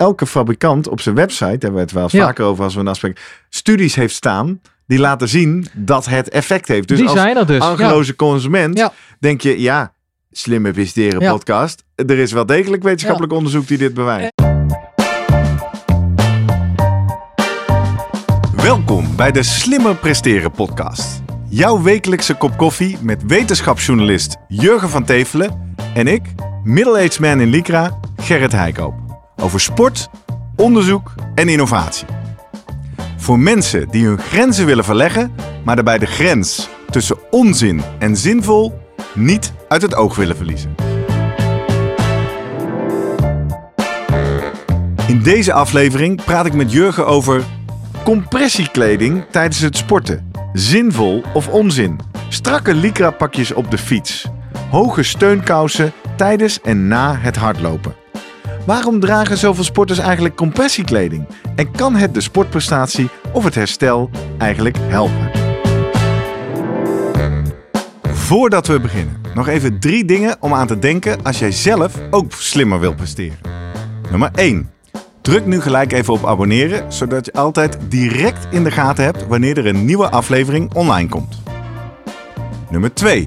elke fabrikant op zijn website, daar hebben we het wel eens Ja. vaker over als we een afspraak, studies heeft staan die laten zien dat het effect heeft. Dus die als zijn er dus. Ja. consument Ja. denk je, ja, slimme investeren Ja. podcast. Er is wel degelijk wetenschappelijk onderzoek die dit bewijst. Welkom bij de Slimmer Presteren podcast. Jouw wekelijkse kop koffie met wetenschapsjournalist Jurgen van Tevelen en ik, middle-aged man in Lycra, Gerrit Heikoop. Over sport, onderzoek en innovatie. Voor mensen die hun grenzen willen verleggen, maar daarbij de grens tussen onzin en zinvol niet uit het oog willen verliezen. In deze aflevering praat ik met Jurgen over compressiekleding tijdens het sporten. Zinvol of onzin? Strakke lycra-pakjes op de fiets. Hoge steunkousen tijdens en na het hardlopen. Waarom dragen zoveel sporters eigenlijk compressiekleding? En kan het de sportprestatie of het herstel eigenlijk helpen? Voordat we beginnen, nog even drie dingen om aan te denken als jij zelf ook slimmer wilt presteren. Nummer 1. Druk nu gelijk even op abonneren, zodat je altijd direct in de gaten hebt wanneer er een nieuwe aflevering online komt. Nummer 2.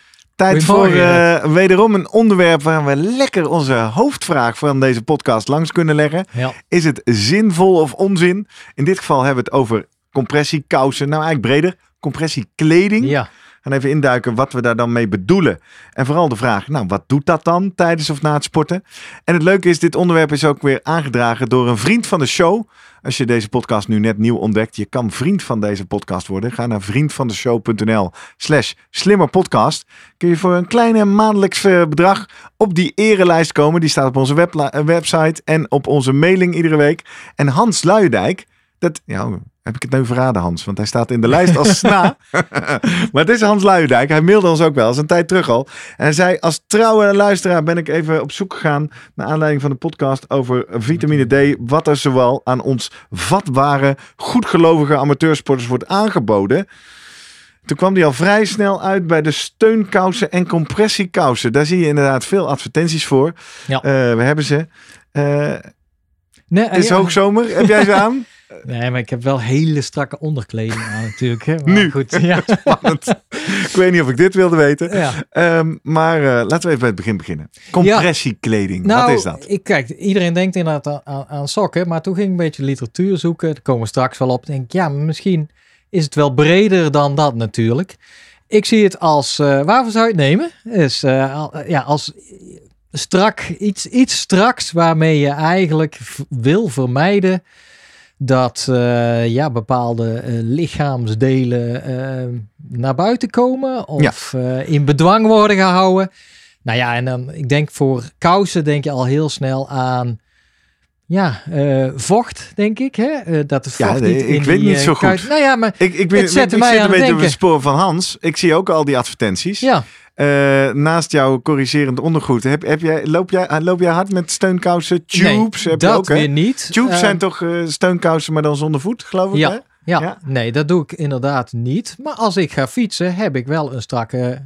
Tijd voor eh, wederom een onderwerp waar we lekker onze hoofdvraag van deze podcast langs kunnen leggen. Ja. Is het zinvol of onzin? In dit geval hebben we het over compressiekousen. Nou, eigenlijk breder. Compressiekleding. ja. Gaan even induiken wat we daar dan mee bedoelen. En vooral de vraag, nou, wat doet dat dan tijdens of na het sporten? En het leuke is, dit onderwerp is ook weer aangedragen door een vriend van de show. Als je deze podcast nu net nieuw ontdekt, je kan vriend van deze podcast worden. Ga naar vriendvandeshow.nl slash slimmerpodcast. Kun je voor een kleine maandelijks eh, bedrag op die erelijst komen. Die staat op onze eh, website en op onze mailing iedere week. En Hans Luijendijk, dat, ja, heb ik het nu verraden Hans? Want hij staat in de lijst als sna. maar het is Hans Luijendijk. Hij mailde ons ook wel, eens een tijd terug al. En hij zei, als trouwe luisteraar ben ik even op zoek gegaan... naar aanleiding van de podcast over vitamine D... wat er zowel aan ons vatbare, goedgelovige amateursporters wordt aangeboden... Toen kwam hij al vrij snel uit bij de steunkousen en compressiekousen. Daar zie je inderdaad veel advertenties voor. Ja. Eh, we hebben ze. Eh, Nee, het is ja. hoogzomer. Heb jij ze aan? nee, maar ik heb wel hele strakke onderkleding aan natuurlijk. Hè. Maar Nu. Goed, ja. Spannend. ik weet niet of ik dit wilde weten. ja. Ehm, maar eh, laten we even bij het begin beginnen. Compressiekleding, Nou, wat is dat? Ik, kijk, iedereen denkt inderdaad aan, aan, aan sokken, maar toen ging ik een beetje literatuur zoeken. Daar komen we straks wel op. Denk ik, ja, misschien is het wel breder dan dat natuurlijk. Ik zie het als, eh, waarvoor zou je het nemen? Is, eh, ja, als strak, iets, iets straks waarmee je eigenlijk wil vermijden dat eh, ja, bepaalde eh, lichaamsdelen eh, naar buiten komen of in bedwang worden gehouden. Nou ja, en dan, ik denk voor kousen denk je al heel snel aan, ja, eh, vocht, denk ik. Hè? Eh, dat Ja, vocht nee, niet ik in weet die, niet eh, zo goed. Nou ja, maar Ik, ik, ben, het zette ik mij zit aan een het beetje op het spoor van Hans. Ik zie ook al die advertenties. ja, naast jouw corrigerend ondergoed, heb, heb jij, loop, jij, loop jij hard met steunkousen? Tubes nee, heb je dat ook, hè? weer niet. Tubes zijn toch steunkousen, maar dan zonder voet, geloof ik, Ja. hè? Ja, Ja. nee, dat doe ik inderdaad niet. Maar als ik ga fietsen, heb ik wel een strakke...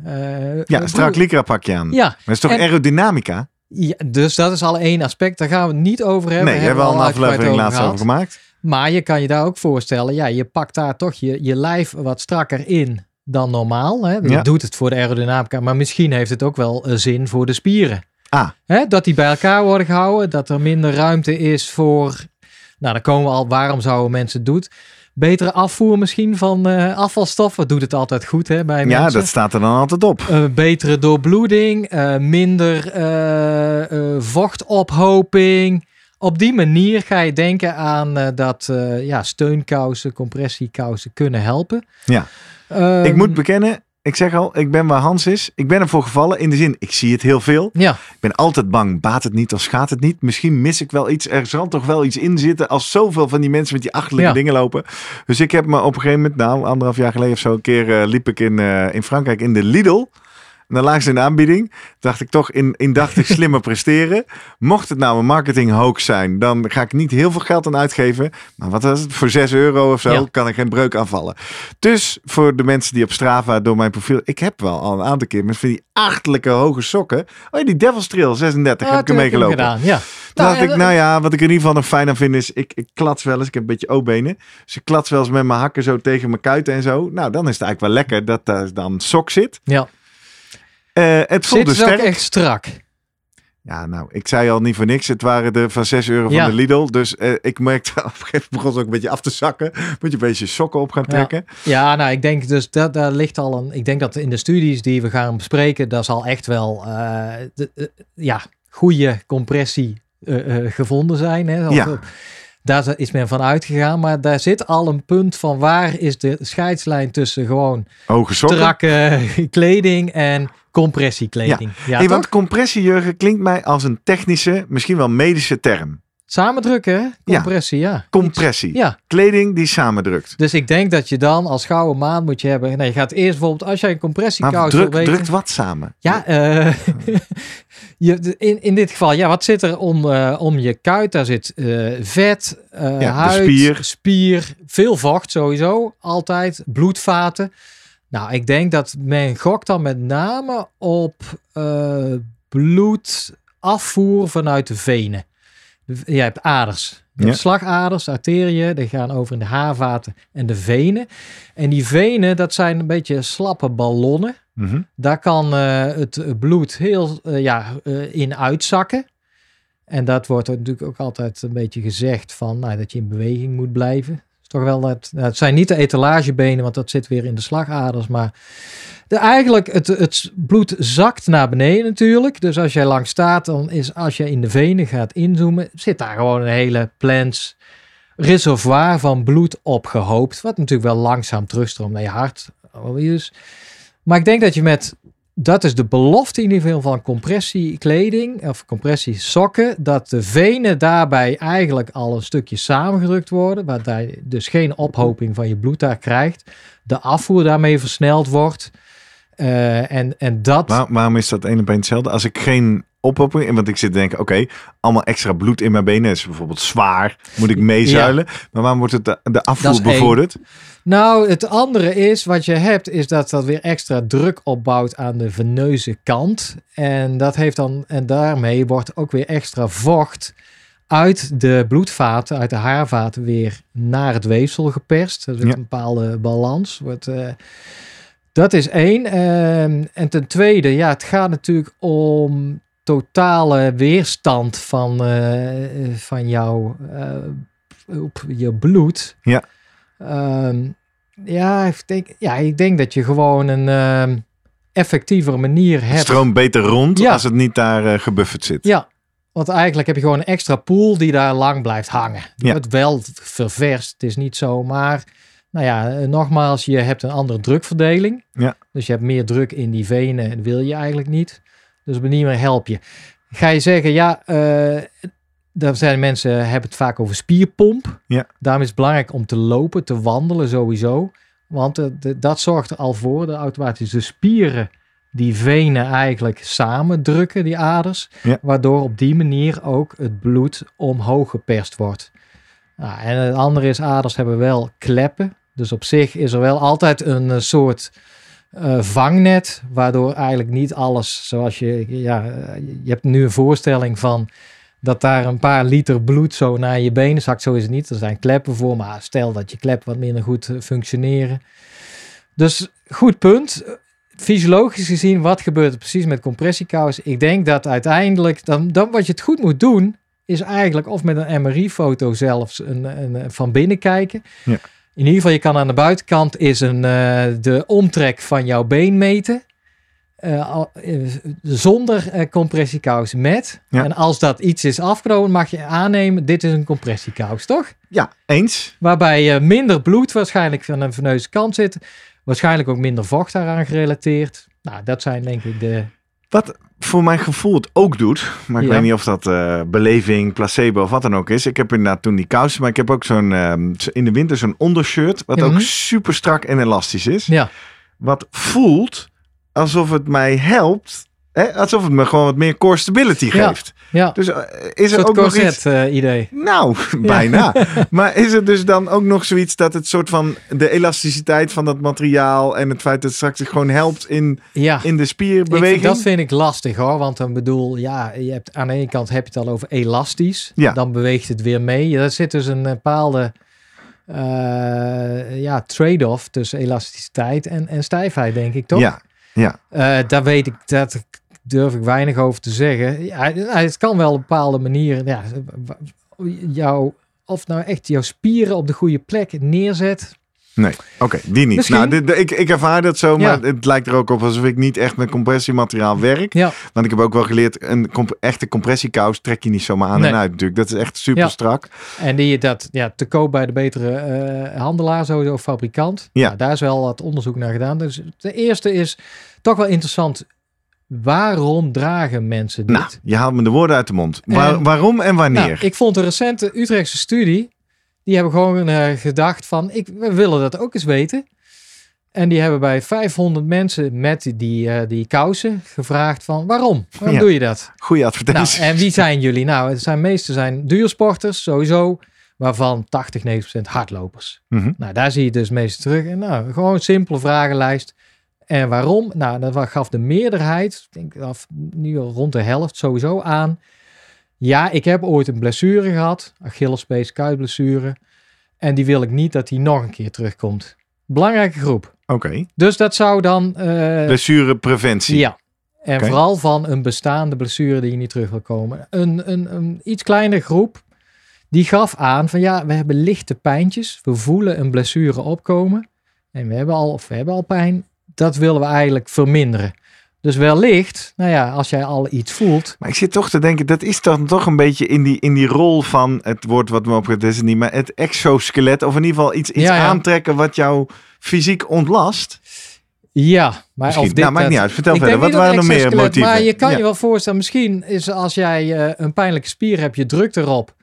Ja, een strak lycra pakje aan. Ja, Maar het is toch En- aerodynamica? Ja, dus dat is al één aspect. Daar gaan we het niet over hebben. nee, daar hebben we al een aflevering laatst over gemaakt. Maar je kan je daar ook voorstellen, ja, je pakt daar toch je, je lijf wat strakker in dan normaal. Hè? Dat Ja. doet het voor de aerodynamica, maar misschien heeft het ook wel eh, zin voor de spieren. Ah. Hè? Dat die bij elkaar worden gehouden, dat er minder ruimte is voor, nou dan komen we al, waarom zouden mensen het doen? Betere afvoer misschien van eh, afvalstoffen, doet het altijd goed hè, bij Ja, mensen. dat staat er dan altijd op. Eh, betere doorbloeding, eh, minder vochtophoping. Op die manier ga je denken aan dat ja, steunkousen, compressiekousen kunnen helpen. Ja. Ehm, ik moet bekennen, ik zeg al, ik ben waar Hans is. Ik ben ervoor gevallen. In de zin, ik zie het heel veel. Ja, Ik ben altijd bang, baat het niet of schaadt het niet. Misschien mis ik wel iets. Er zal toch wel iets in zitten als zoveel van die mensen met die achterlijke Ja. dingen lopen. Dus ik heb me op een gegeven moment, nou anderhalf jaar geleden of zo, een keer eh, liep ik in, eh, in Frankrijk in de Lidl. Lagen ze in de aanbieding. Dacht ik toch in, indachtig slimmer presteren. Mocht het nou een marketing hoax zijn, dan ga ik niet heel veel geld aan uitgeven. Maar wat was het? Voor 6 euro of zo Ja. kan ik geen breuk aanvallen. Dus voor de mensen die op Strava door mijn profiel... Ik heb wel al een aantal keer met van die achterlijke hoge sokken. Oh ja, die Devil's Trail 36 heb ik ermee gelopen. gedaan. Ja. Toen dacht ik, nou ja, wat ik in ieder geval nog fijn aan vind is, ik, ik klats wel eens, ik heb een beetje O-benen. Dus ik klats wel eens met mijn hakken zo tegen mijn kuiten en zo. Nou, dan is het eigenlijk wel lekker dat daar dan sok zit. ja. Eh, het voelt Zit sterk. echt strak. Ja, nou, ik zei al niet voor niks. Het waren de van 6 euro van Ja. de Lidl. Dus eh, ik merkte op een gegeven moment begon het ook een beetje af te zakken. Moet je een beetje sokken op gaan trekken. Ja, nou, ik denk dus dat daar ligt al een. Ik denk dat in de studies die we gaan bespreken, daar zal echt wel eh, de, ja, goede compressie gevonden zijn. Hè? Of, Ja. Daar is men van uitgegaan, maar daar zit al een punt van waar is de scheidslijn tussen gewoon strakke kleding en compressiekleding. Ja, hey, toch? want compressiejurgen klinkt mij als een technische, misschien wel medische term. Samendrukken, hè? Ja. Compressie, ja. Compressie. Ja, Kleding die samendrukt. dus ik denk dat je dan als gouden maand moet je hebben. Nee, je gaat eerst bijvoorbeeld, als jij een compressiekous druk, wil drukt wat samen? Ja, eh, je, in, in dit geval, ja, wat zit er om, eh, om je kuit? Daar zit eh, vet, de huid, spier. spier, veel vocht sowieso, altijd, bloedvaten. Nou, ik denk dat men gokt dan met name op eh, bloedafvoer vanuit de venen. Je hebt aders. Je hebt Ja. slagaders, arteriën, die gaan over in de haarvaten en de venen. En die venen, dat zijn een beetje slappe ballonnen. Mhm. Daar kan eh, het bloed heel eh, ja, in uitzakken. En dat wordt natuurlijk ook altijd een beetje gezegd van nou, dat je in beweging moet blijven. Toch wel nou, het zijn niet de etalagebenen, want dat zit weer in de slagaders. Maar de, eigenlijk, het, het bloed zakt naar beneden natuurlijk. Dus als jij lang staat, dan is als je in de venen gaat inzoomen, zit daar gewoon een hele plans reservoir van bloed opgehoopt. Wat natuurlijk wel langzaam terugstroomt naar je hart. Dus maar ik denk dat je met, dat is de belofte in ieder geval van compressiekleding of compressiesokken, dat de venen daarbij eigenlijk al een stukje samengedrukt worden, waardoor je dus geen ophoping van je bloed daar krijgt. De afvoer daarmee versneld wordt. Eh, en, en dat, Waar- waarom is dat een op een hetzelfde? Als ik geen ophoping... Want ik zit te denken, oké, allemaal extra bloed in mijn benen. is bijvoorbeeld zwaar. Moet ik meezuilen? Maar waarom wordt het de, de afvoer één. bevorderd? Nou, het andere is, wat je hebt, is dat dat weer extra druk opbouwt aan de veneuze kant. En dat heeft dan, en daarmee wordt ook weer extra vocht uit de bloedvaten, uit de haarvaten weer naar het weefsel geperst. Dat is Ja. een bepaalde balans. Wordt, eh, dat is één. Ehm, en ten tweede, ja, het gaat natuurlijk om totale weerstand van, eh, van jouw eh, op je bloed. Ja. Ehm, ja, ik denk, ja, ik denk dat je gewoon een ehm, effectievere manier Het hebt. stroomt beter rond Ja. als het niet daar eh, gebufferd zit. Ja, want eigenlijk heb je gewoon een extra pool die daar lang blijft hangen. Ja. wordt wel ververst, het is niet zo, maar nou ja, eh, nogmaals, je hebt een andere drukverdeling. Ja. Dus je hebt meer druk in die venen en wil je eigenlijk niet. Dus op een manier help je. Ga je zeggen, ja, eh daar zijn mensen hebben het vaak over spierpomp. Ja. Daarom is het belangrijk om te lopen, te wandelen sowieso. Want eh, de- dat zorgt er al voor, de automatische spieren die venen eigenlijk samendrukken, die aders. Ja. Waardoor op die manier ook het bloed omhoog geperst wordt. Nou, en het andere is, aders hebben wel kleppen. Dus op zich is er wel altijd een eh, soort eh, vangnet, waardoor eigenlijk niet alles zoals je, ja, je hebt nu een voorstelling van dat daar een paar liter bloed zo naar je benen zakt. Zo is het niet. Er zijn kleppen voor, maar stel dat je kleppen wat minder goed eh, functioneren. Dus goed punt. Fysiologisch gezien, wat gebeurt er precies met compressiekous? Ik denk dat uiteindelijk, dan, dan wat je het goed moet doen, is eigenlijk of met een MRI-foto zelfs een, een- van binnen kijken. Ja. In ieder geval, je kan aan de buitenkant is een, eh, de omtrek van jouw been meten. Eh, eh, zonder eh, compressiekous met. Ja. En als dat iets is afgenomen, mag je aannemen, dit is een compressiekous, toch? Ja, eens. Waarbij minder bloed waarschijnlijk van een veneuze kant zit. Waarschijnlijk ook minder vocht daaraan gerelateerd. Nou, dat zijn denk ik de... Wat voor mijn gevoel het ook doet, maar ik Ja. weet niet of dat eh, beleving, placebo of wat dan ook is. Ik heb inderdaad toen die kousen, maar ik heb ook zo'n ehm, in de winter zo'n ondershirt, wat Mhm. ook super strak en elastisch is. Ja, Wat voelt alsof het mij helpt, hè? alsof het me gewoon wat meer core stability geeft. ja. Dus eh, is er ook nog iets... corset eh, idee. Nou, bijna. maar is er dus dan ook nog zoiets dat het soort van de elasticiteit van dat materiaal en het feit dat het straks gewoon helpt in, Ja. in de spierbeweging? dat vind ik lastig hoor, want dan bedoel, ja, je hebt, aan de ene kant heb je het al over elastisch, Ja. dan beweegt het weer mee. Ja, Er zit dus een bepaalde eh, ja, trade-off tussen elasticiteit en, en stijfheid, denk ik toch? Ja, ja. Daar weet ik, dat durf ik weinig over te zeggen. Ja, het kan wel op bepaalde manieren, ja, jou, of nou echt jouw spieren op de goede plek neerzet. Nee, oké, die niet. Misschien. Nou, dit, ik, ik ervaar dat zo, maar Ja. het lijkt er ook op alsof ik niet echt met compressiemateriaal werk. Ja, Want ik heb ook wel geleerd, een comp- echte compressiekous trek je niet zomaar aan Nee. en uit natuurlijk. Dat is echt super Ja. strak. En die dat ja, te koop bij de betere eh, handelaar, sowieso of fabrikant. Ja. Nou, daar is wel wat onderzoek naar gedaan. Dus de eerste is toch wel interessant. Waarom dragen mensen dit? Nou, je haalt me de woorden uit de mond. Waar- En- waarom en wanneer? Nou, ik vond een recente Utrechtse studie. Die hebben gewoon eh, gedacht van, ik, we willen dat ook eens weten. En die hebben bij 500 mensen met die, die, eh, die kousen gevraagd van, waarom? Waarom Ja. doe je dat? Goeie Nou, advertentie. en wie zijn jullie? Nou, het zijn meeste zijn duursporters, sowieso. Waarvan 80, 90% hardlopers. Mhm. Nou, daar zie je dus meest terug. En nou, gewoon een simpele vragenlijst. En waarom? Nou, dat gaf de meerderheid, ik denk af, nu rond de helft sowieso aan. Ja, ik heb ooit een blessure gehad, Achillespees, kuitblessure. En die wil ik niet dat die nog een keer terugkomt. Belangrijke groep. Oké, Dus dat zou dan... eh, blessurepreventie. ja. En vooral van een bestaande blessure die je niet terug wil komen. Een, een, een iets kleinere groep die gaf aan van ja, we hebben lichte pijntjes. We voelen een blessure opkomen. En we hebben al, of we hebben al pijn. Dat willen we eigenlijk verminderen. Dus wellicht, nou ja, als jij al iets voelt. Maar ik zit toch te denken, dat is dan toch een beetje in die, in die rol van het woord wat me opgeeft, is het niet, maar het exoskelet. Of in ieder geval iets, iets Ja, ja. aantrekken wat jou fysiek ontlast. Ja, maar Misschien. of dit... nou, maakt niet uit. Vertel verder. Wat waren nog meer motieven? Maar je kan Ja. je wel voorstellen, misschien is als jij eh, een pijnlijke spier hebt, je drukt erop,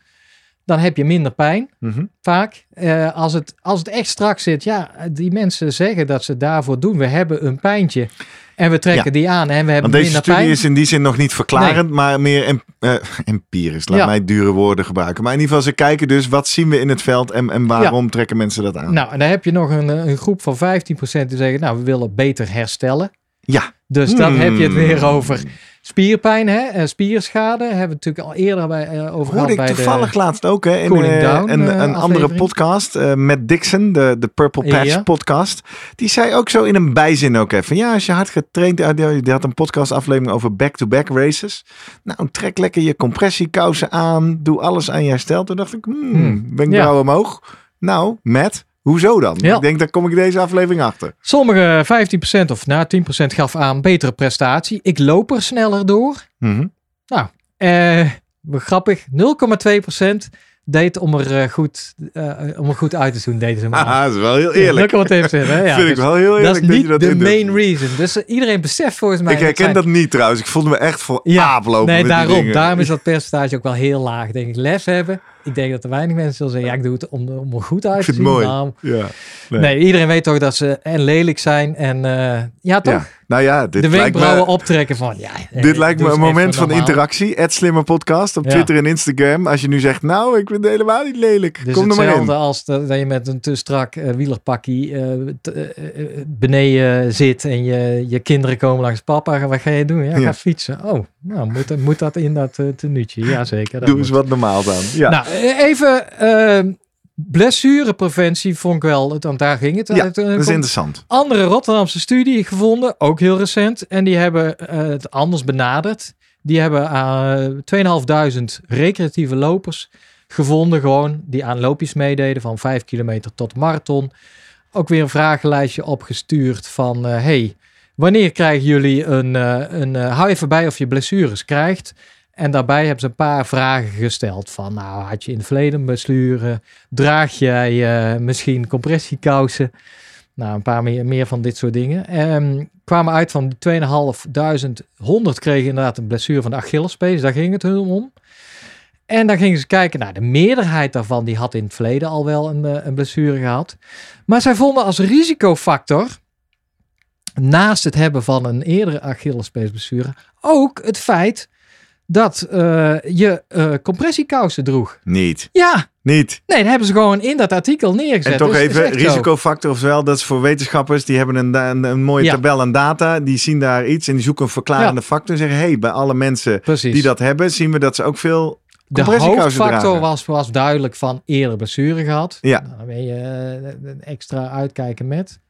dan heb je minder pijn. Mhm. vaak. Eh, als, het, als het echt strak zit, ja, die mensen zeggen dat ze daarvoor doen. We hebben een pijntje en we trekken Ja. die aan en we hebben Want deze minder studie pijn. is in die zin nog niet verklarend, maar meer em- eh, empirisch. Laat Ja. mij dure woorden gebruiken. Maar in ieder geval, ze kijken dus wat zien we in het veld en, en waarom trekken mensen dat aan. Nou, en dan heb je nog een, een groep van 15% die zeggen, nou, we willen beter herstellen. Ja. Dus dan Hmm. heb je het weer over spierpijn, hè, en spierschade. Hebben we natuurlijk al eerder bij, eh, over gehad Hoorde ik toevallig laatst ook hè, in eh, Down, een, eh, een andere podcast eh, met Dixon, de, de Purple Patch Ja. podcast. Die zei ook zo in een bijzin ook even. Ja, als je hard getraind die had een podcast aflevering over back-to-back races. Nou, trek lekker je compressiekousen aan. Doe alles aan je herstel. Toen dacht ik, hmm, Hmm. wenkbrauwen omhoog. Nou, Matt, hoezo dan? Ja. Ik denk, daar kom ik deze aflevering achter. Sommige 15% of nou, 10% gaf aan betere prestatie. Ik loop er sneller door. Mhm. Eh, grappig, 0,2% deed om er, eh, goed, eh, om er goed uit te doen, deden ze maar. Haha, dat is wel heel eerlijk. 0,2%, hè? Ja, Vind ik dus wel heel eerlijk dat is dat je niet dat de main reason. Dus eh, iedereen beseft volgens mij... Ik herken zijn- dat niet trouwens. Ik voelde me echt voor Ja, aap lopen Nee, daarom. Daarom is dat percentage ook wel heel laag. Denk ik, lef hebben. Ik denk dat er weinig mensen zullen zeggen, ja, ik doe het om, om er goed uit te zien. het mooi. Nou, Ja. Nee. nee. iedereen weet toch dat ze en lelijk zijn en eh, ja, toch? Ja. Nou ja, dit de lijkt wenkbrauwen me... optrekken van, ja. eh, Dit lijkt me een moment van normaal. interactie. Ed Slimmer Podcast op Ja. Twitter en Instagram. Als je nu zegt, nou, ik vind het helemaal niet lelijk. Dus Kom er maar hetzelfde in. als dat dat je met een te strak eh, wielerpakkie beneden zit en je, je kinderen komen langs papa. Wat ga je doen? Ja, Ja. ga fietsen. Oh, nou moet, dat- moet dat in dat uh, tenuutje? Jazeker. dat Doe moet. eens wat normaal dan. Ja, Nou, eh, even eh, blessurepreventie vond ik wel, want daar ging het. Ja. Eh, dat is interessant. andere Rotterdamse studie gevonden, ook heel recent. En die hebben eh, het anders benaderd. Die hebben uh, 2.500 recreatieve lopers gevonden, gewoon die aan loopjes meededen van 5 kilometer tot marathon. Ook weer een vragenlijstje opgestuurd van, eh, hey, wanneer krijgen jullie een, uh, een uh, hou even bij of je blessures krijgt. En daarbij hebben ze een paar vragen gesteld van, nou, had je in het verleden blessure? Draag jij uh, misschien compressiekousen? Nou, een paar meer, meer van dit soort dingen. Ehm kwamen uit van die 2500, 100 kregen inderdaad een blessure van de Achillespees. Daar ging het hun om. En dan gingen ze kijken, nou, de meerderheid daarvan die had in het verleden al wel een, eh, een blessure gehad. Maar zij vonden als risicofactor, naast het hebben van een eerdere Achillespeesblessure, ook het feit dat eh, je eh compressiekousen droeg. Niet. Ja, Niet. nee, dat hebben ze gewoon in dat artikel neergezet. En toch Dus even, risicofactor, oftewel, dat is voor wetenschappers, die hebben een, een, een mooie Ja. tabel aan data, die zien daar iets en die zoeken een verklarende factor en zeggen, hey, bij alle mensen Precies. die dat hebben, zien we dat ze ook veel de hoofdfactor was, was duidelijk van eerder blessure gehad. Ja. Nou, dan ben je eh, extra uitkijken met.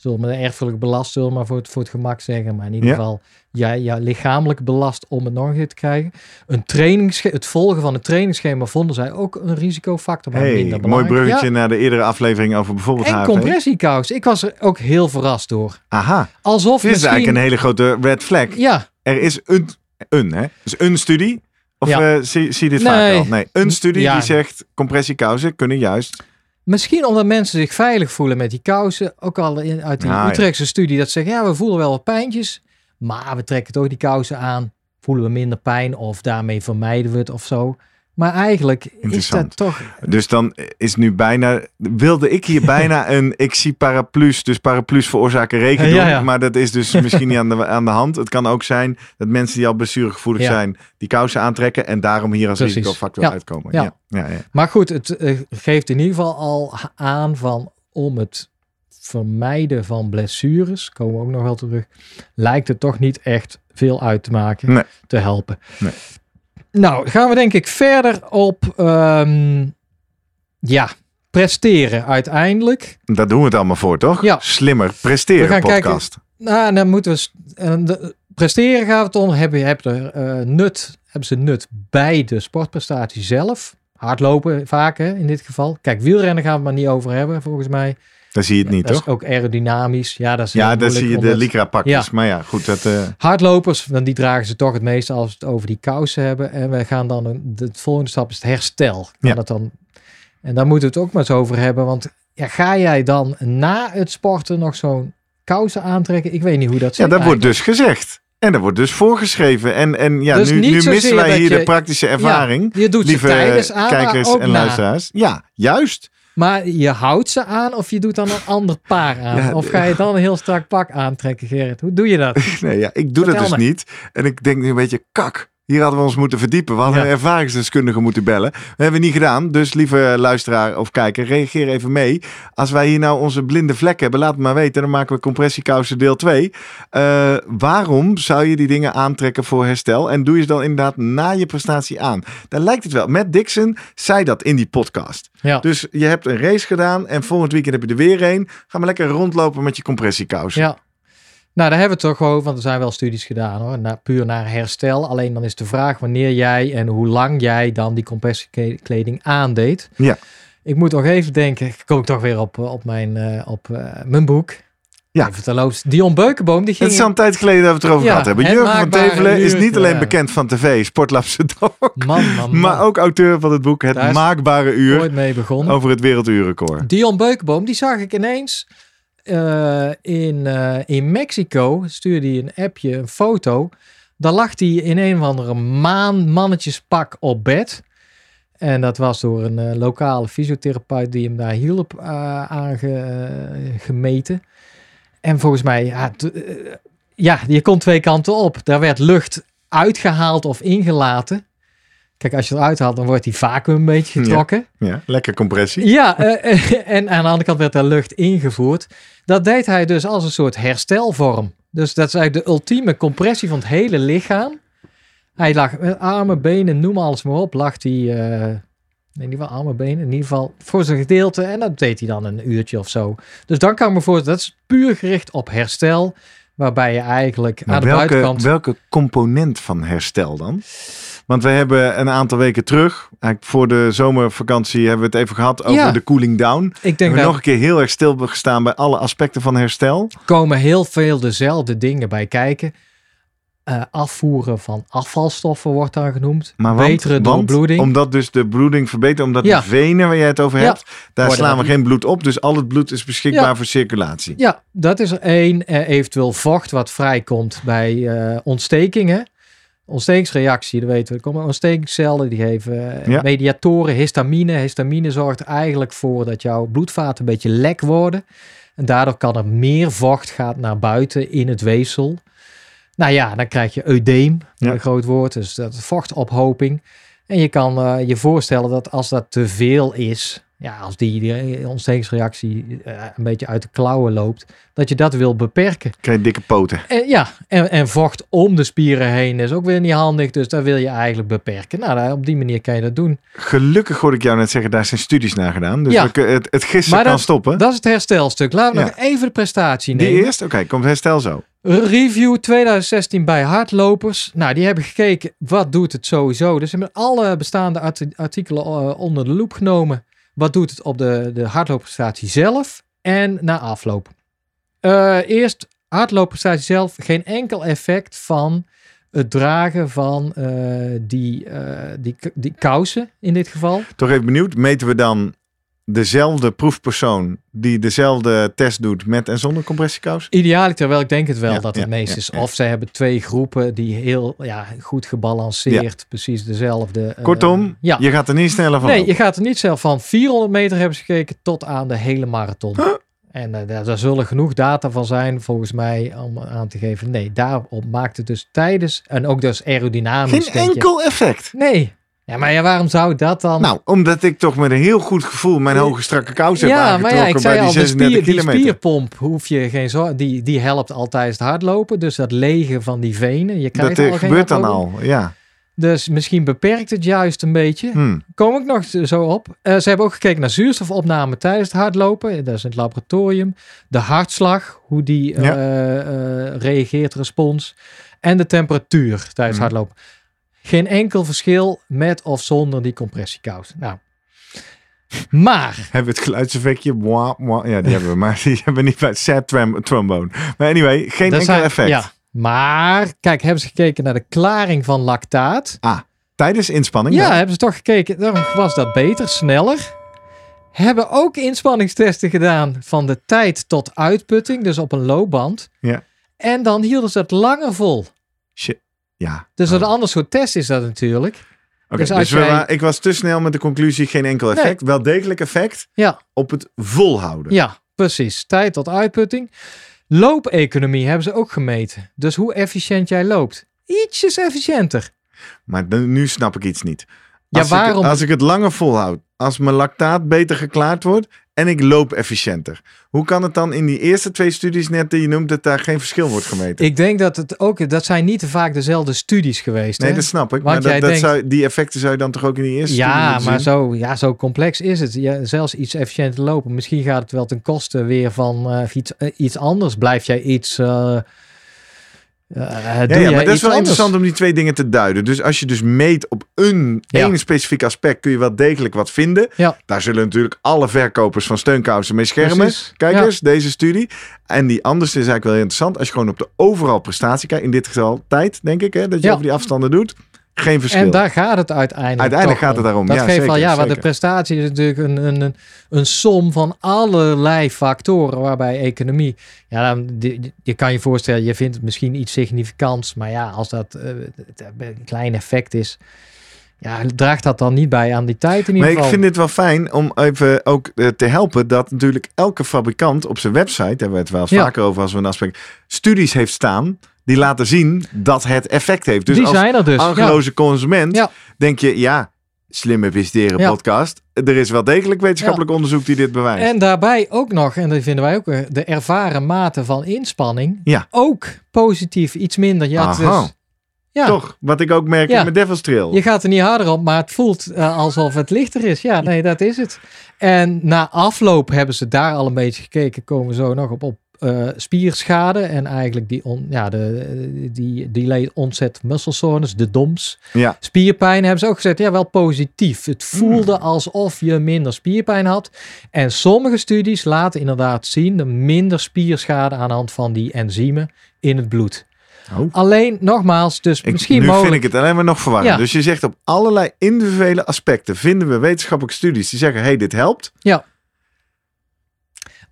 Zullen we erfelijk belast, zullen we maar voor het, voor het gemak zeggen. Maar in ieder Ja. geval, ja, ja, lichamelijk belast om het nog te krijgen. Een trainingsschema, het volgen van een trainingsschema vonden zij ook een risicofactor. Maar Hey, minder mooi bruggetje Ja. naar de eerdere aflevering over bijvoorbeeld En compressiekous. Ik was er ook heel verrast door. Aha, Alsof dit is misschien... eigenlijk een hele grote red flag. Ja, Er is een, een hè? Dus een studie, of Ja. eh, zie, zie je dit vaak al? Nee, een studie die zegt compressiekousen kunnen juist. Misschien omdat mensen zich veilig voelen met die kousen. Ook al in, uit die ja. Utrechtse studie dat zeggen, ja, we voelen wel wat pijntjes. Maar we trekken toch die kousen aan. Voelen we minder pijn of daarmee vermijden we het of zo. Maar eigenlijk is dat toch... Dus dan is nu bijna, wilde ik hier bijna een, ik zie paraplu's, dus paraplu's veroorzaken regen doen. Ja, ja. Maar dat is dus misschien niet aan de, aan de hand. Het kan ook zijn dat mensen die al blessuregevoelig Ja. zijn, die kousen aantrekken en daarom hier als Precies. risicofactor uitkomen. Ja. Ja. Maar goed, het eh, geeft in ieder geval al aan van om het vermijden van blessures, komen we ook nog wel terug, lijkt het toch niet echt veel uit te maken, Nee. te helpen. Nee. Nou, gaan we denk ik verder op, ehm, ja, presteren uiteindelijk. Daar doen we het allemaal voor, toch? Ja. Slimmer We presteren gaan podcast. Nou, dan moeten we, eh, de, presteren gaat het om, hebben, hebben, er, eh, nut, hebben ze nut bij de sportprestatie zelf. Hardlopen vaak hè, in dit geval. Kijk, wielrennen gaan we het maar niet over hebben volgens mij. Daar zie je het niet, dat toch? is ook aerodynamisch. Ja, dat is Ja, daar zie je de Lycra pakjes. Ja. Maar ja, goed, dat... eh, Hardlopers, dan die dragen ze toch het meeste als we het over die kousen hebben. En we gaan dan, een, de volgende stap is het herstel. Kan Ja. dat dan, en daar moeten we het ook maar eens over hebben. Want ja, ga jij dan na het sporten nog zo'n kousen aantrekken? Ik weet niet hoe dat Ja, zit dat wordt dus gezegd. En dat wordt dus voorgeschreven. En, en ja, Dus nu, nu missen wij hier je- de praktische ervaring. Ja, je doet ze lieve tijdens aan, kijkers en na. luisteraars. Ja, juist. Maar je houdt ze aan of je doet dan een ander paar aan? Ja, of ga je dan een heel strak pak aantrekken, Gerrit? Hoe doe je dat? Nee, ja, ik doe dat dus me. niet. En ik denk nu een beetje, kak. Hier hadden we ons moeten verdiepen. We hadden Ja. een ervaringsdeskundige moeten bellen. Dat hebben we niet gedaan. Dus lieve luisteraar of kijker, reageer even mee. Als wij hier nou onze blinde vlek hebben, laat het maar weten. Dan maken we compressiekousen deel 2. Eh, waarom zou je die dingen aantrekken voor herstel? En doe je ze dan inderdaad na je prestatie aan? Daar lijkt het wel. Matt Dixon zei dat in die podcast. Ja. Dus je hebt een race gedaan en volgend weekend heb je er weer een. Ga maar lekker rondlopen met je compressiekousen. Ja. Nou, daar hebben we het toch over, want er zijn wel studies gedaan hoor, naar, puur naar herstel. Alleen dan is de vraag wanneer jij en hoe lang jij dan die compressiekleding aandeed. Ja. Ik moet nog even denken, ik kom toch weer op, op, mijn, eh, op eh, mijn boek. Ja. Even terloops, Dion Beukenboom, die ging... Het is al een tijd geleden dat we het erover Ja, gehad hebben. Jurgen van Tevelen is niet alleen bekend van tv, Sportlab Sedok, Man, man, man. maar ook auteur van het boek Het Daar Maakbare Uur ooit mee begonnen. over het werelduurrecord. Dion Beukenboom, die zag ik ineens eh, in, eh, in Mexico. Stuurde hij een appje, een foto. Daar lag hij in een of andere maan mannetjespak op bed. En dat was door een eh, lokale fysiotherapeut die hem daar hielp uh, aangemeten. en volgens mij, ja, ja, je kon twee kanten op. Daar werd lucht uitgehaald of ingelaten. Kijk, als je eruit haalt, dan wordt die vacuüm een beetje getrokken. Ja, lekker compressie. Ja, eh, eh, en aan de andere kant werd er lucht ingevoerd. Dat deed hij dus als een soort herstelvorm. Dus dat is eigenlijk de ultieme compressie van het hele lichaam. Hij lag met armen, benen, noem alles maar op, lag hij... eh, in ieder geval armen, benen, in ieder geval voor zijn gedeelte. En dat deed hij dan een uurtje of zo. Dus dan kan ik me voorstellen, dat is puur gericht op herstel. Waarbij je eigenlijk Maar aan de welke, buitenkant... welke component van herstel dan? Want we hebben een aantal weken terug, eigenlijk voor de zomervakantie, hebben we het even gehad over Ja. de cooling down. ik denk Hebben we nog een keer heel erg stil gestaan bij alle aspecten van herstel. komen heel veel dezelfde dingen bij kijken. eh, afvoeren van afvalstoffen wordt dan genoemd. Maar want, Betere doorbloeding. omdat dus de bloeding verbetert, omdat Ja. de venen waar jij het over Ja. hebt, daar Worden slaan we geen bloed op. Dus al het bloed is beschikbaar Ja. voor circulatie. Ja, dat is er één. Eh, eventueel vocht wat vrijkomt bij eh, ontstekingen. Ontstekingsreactie, dat weten we. Er komen ontstekingscellen, die geven eh, Ja. mediatoren, histamine. Histamine zorgt eigenlijk voor dat jouw bloedvaten een beetje lek worden. En daardoor kan er meer vocht gaat naar buiten in het weefsel. Nou ja, dan krijg je eudeem, Ja. een groot woord, dus dat is vochtophoping. En je kan eh, je voorstellen dat als dat te veel is, ja, als die, die ontstekingsreactie eh, een beetje uit de klauwen loopt, dat je dat wil beperken. Krijg je dikke poten. En, ja, en, en vocht om de spieren heen is ook weer niet handig, dus dat wil je eigenlijk beperken. Nou, daar- op die manier kan je dat doen. Gelukkig hoorde ik jou net zeggen, daar zijn studies naar gedaan. Dus Ja. we kun- het, het gissen Maar kan dat- stoppen. Dat is het herstelstuk. Laten we Ja. nog even de prestatie Die nemen. eerst? Oké, komt herstel zo. Review 2016 bij hardlopers. Nou, die hebben gekeken wat doet het sowieso. Dus ze hebben alle bestaande art- artikelen eh, onder de loep genomen. Wat doet het op de, de hardloopprestatie zelf en na afloop. Eh, eerst hardloopprestatie zelf. Geen enkel effect van het dragen van eh, die, eh, die, die kousen in dit geval. Toch even benieuwd, meten we dan dezelfde proefpersoon die dezelfde test doet met en zonder compressiekous? Idealiter wel, ik denk het wel Ja, dat ja, het meest is. ja. Of ze hebben twee groepen die heel ja, goed gebalanceerd, precies dezelfde. eh, Kortom, ja. je gaat er niet sneller van Nee, je gaat er niet zelf van. 400 meter hebben ze gekeken tot aan de hele marathon. En eh, daar, daar zullen genoeg data van zijn, volgens mij, om aan te geven. Nee, daarop maakt het dus tijdens en ook dus aerodynamisch. Geen je. enkel effect. Nee. Ja, maar ja, waarom zou dat dan? Nou, omdat ik toch met een heel goed gevoel mijn hoge strakke kous heb ja, maar aangetrokken ja, ik bij zei die al, de, 36 spier, die kilometer. spierpomp hoef je geen zorg, die, die helpt al tijdens het hardlopen. Dus dat legen van die venen, je krijgt Dat al eh, gebeurt dan al, ja. Dus misschien beperkt het juist een beetje. Hm. Kom ik nog zo op. Eh, ze hebben ook gekeken naar zuurstofopname tijdens het hardlopen. Dat is in het laboratorium. De hartslag, hoe die Ja. eh, reageert, respons. En de temperatuur tijdens Mhm. hardlopen. Geen enkel verschil met of zonder die compressiekous. Nou. Maar, Hebben we het geluidseffectje? Mwah, mwah. Ja, die hebben we, maar die hebben we niet bij het sad trombone. Maar anyway, geen dat enkel zijn- effect. Ja, maar, kijk, hebben ze gekeken naar de klaring van lactaat. Tijdens inspanning? Ja, dan? hebben ze toch gekeken. Daarom was dat beter, sneller. Hebben ook inspanningstesten gedaan van de tijd tot uitputting, dus op een loopband. Ja. En dan hielden ze het langer vol. Ja. Dus Oh. een ander soort test is dat natuurlijk. Oké, Dus dus, we jij- ik was te snel met de conclusie, geen enkel effect. Wel degelijk effect Ja, op het volhouden. ja, precies. Tijd tot uitputting. Loopeconomie hebben ze ook gemeten. Dus hoe efficiënt jij loopt. Ietsjes efficiënter. Maar nu snap ik iets niet. Ja, Als, waarom? ik, als ik het langer volhoud, als mijn lactaat beter geklaard wordt en ik loop efficiënter. Hoe kan het dan in die eerste twee studies net die je noemt, dat daar geen verschil wordt gemeten? Ik denk dat het ook, dat zijn niet te vaak dezelfde studies geweest. nee, hè? dat snap ik. Want Maar dat, zou, die effecten zou je dan toch ook in die eerste Ja, maar zien? zo, ja, zo complex is het. Ja, zelfs iets efficiënter lopen. Misschien gaat het wel ten koste weer van eh, iets, eh, iets anders. Blijf jij iets. eh, Ja, jij maar dat is wel interessant om die twee dingen te duiden. Dus als je dus meet op een Ja. één specifiek aspect, kun je wel degelijk wat vinden. Ja. Daar zullen natuurlijk alle verkopers van steunkousen mee schermen. Precies. Kijk eens, deze studie. En die anders is eigenlijk wel interessant. Als je gewoon op de overal prestatie kijkt, in dit geval tijd, denk ik, hè, dat je over die afstanden doet. Geen verschil. En daar gaat het uiteindelijk. Uiteindelijk gaat het daarom, Dat ja, geeft zeker, ja, want de prestatie is natuurlijk een, een, een, een som van allerlei factoren. Waarbij economie. Ja, dan, die- je kan je voorstellen, je vindt het misschien iets significants. Maar ja, als dat eh, een klein effect is. Ja, draagt dat dan niet bij aan die tijd in ieder Maar ik geval? vind dit wel fijn om even ook eh, te helpen dat natuurlijk elke fabrikant op zijn website, daar hebben we het wel eens Ja. vaker over als we een afspraak, studies heeft staan die laten zien dat het effect heeft. Dus die als zijn er dus. ja. argeloze consument Ja. denk je, ja, slimme investeren Ja. podcast. Er is wel degelijk wetenschappelijk onderzoek die dit bewijst. En daarbij ook nog, en dat vinden wij ook, eh, de ervaren mate van inspanning. Ja. Ook positief, iets minder. Ja, Aha. Toch, wat ik ook merk Ja. met Devil's Trail. Je gaat er niet harder op, maar het voelt eh, alsof het lichter is. Ja, nee, dat is het. En na afloop hebben ze daar al een beetje gekeken. Komen we zo nog op, op eh, spierschade. En eigenlijk die, on, ja, de, die delayed onset muscle soreness, de DOMS. Ja. Spierpijn hebben ze ook gezegd, ja, wel positief. Het voelde alsof je minder spierpijn had. En sommige studies laten inderdaad zien de minder spierschade aan de hand van die enzymen in het bloed. Oh. Alleen nogmaals, dus Ik, misschien nu mogelijk. vind ik het alleen maar nog verwarrend. Ja. Dus je zegt op allerlei individuele aspecten vinden we wetenschappelijke studies die zeggen, hey, dit helpt.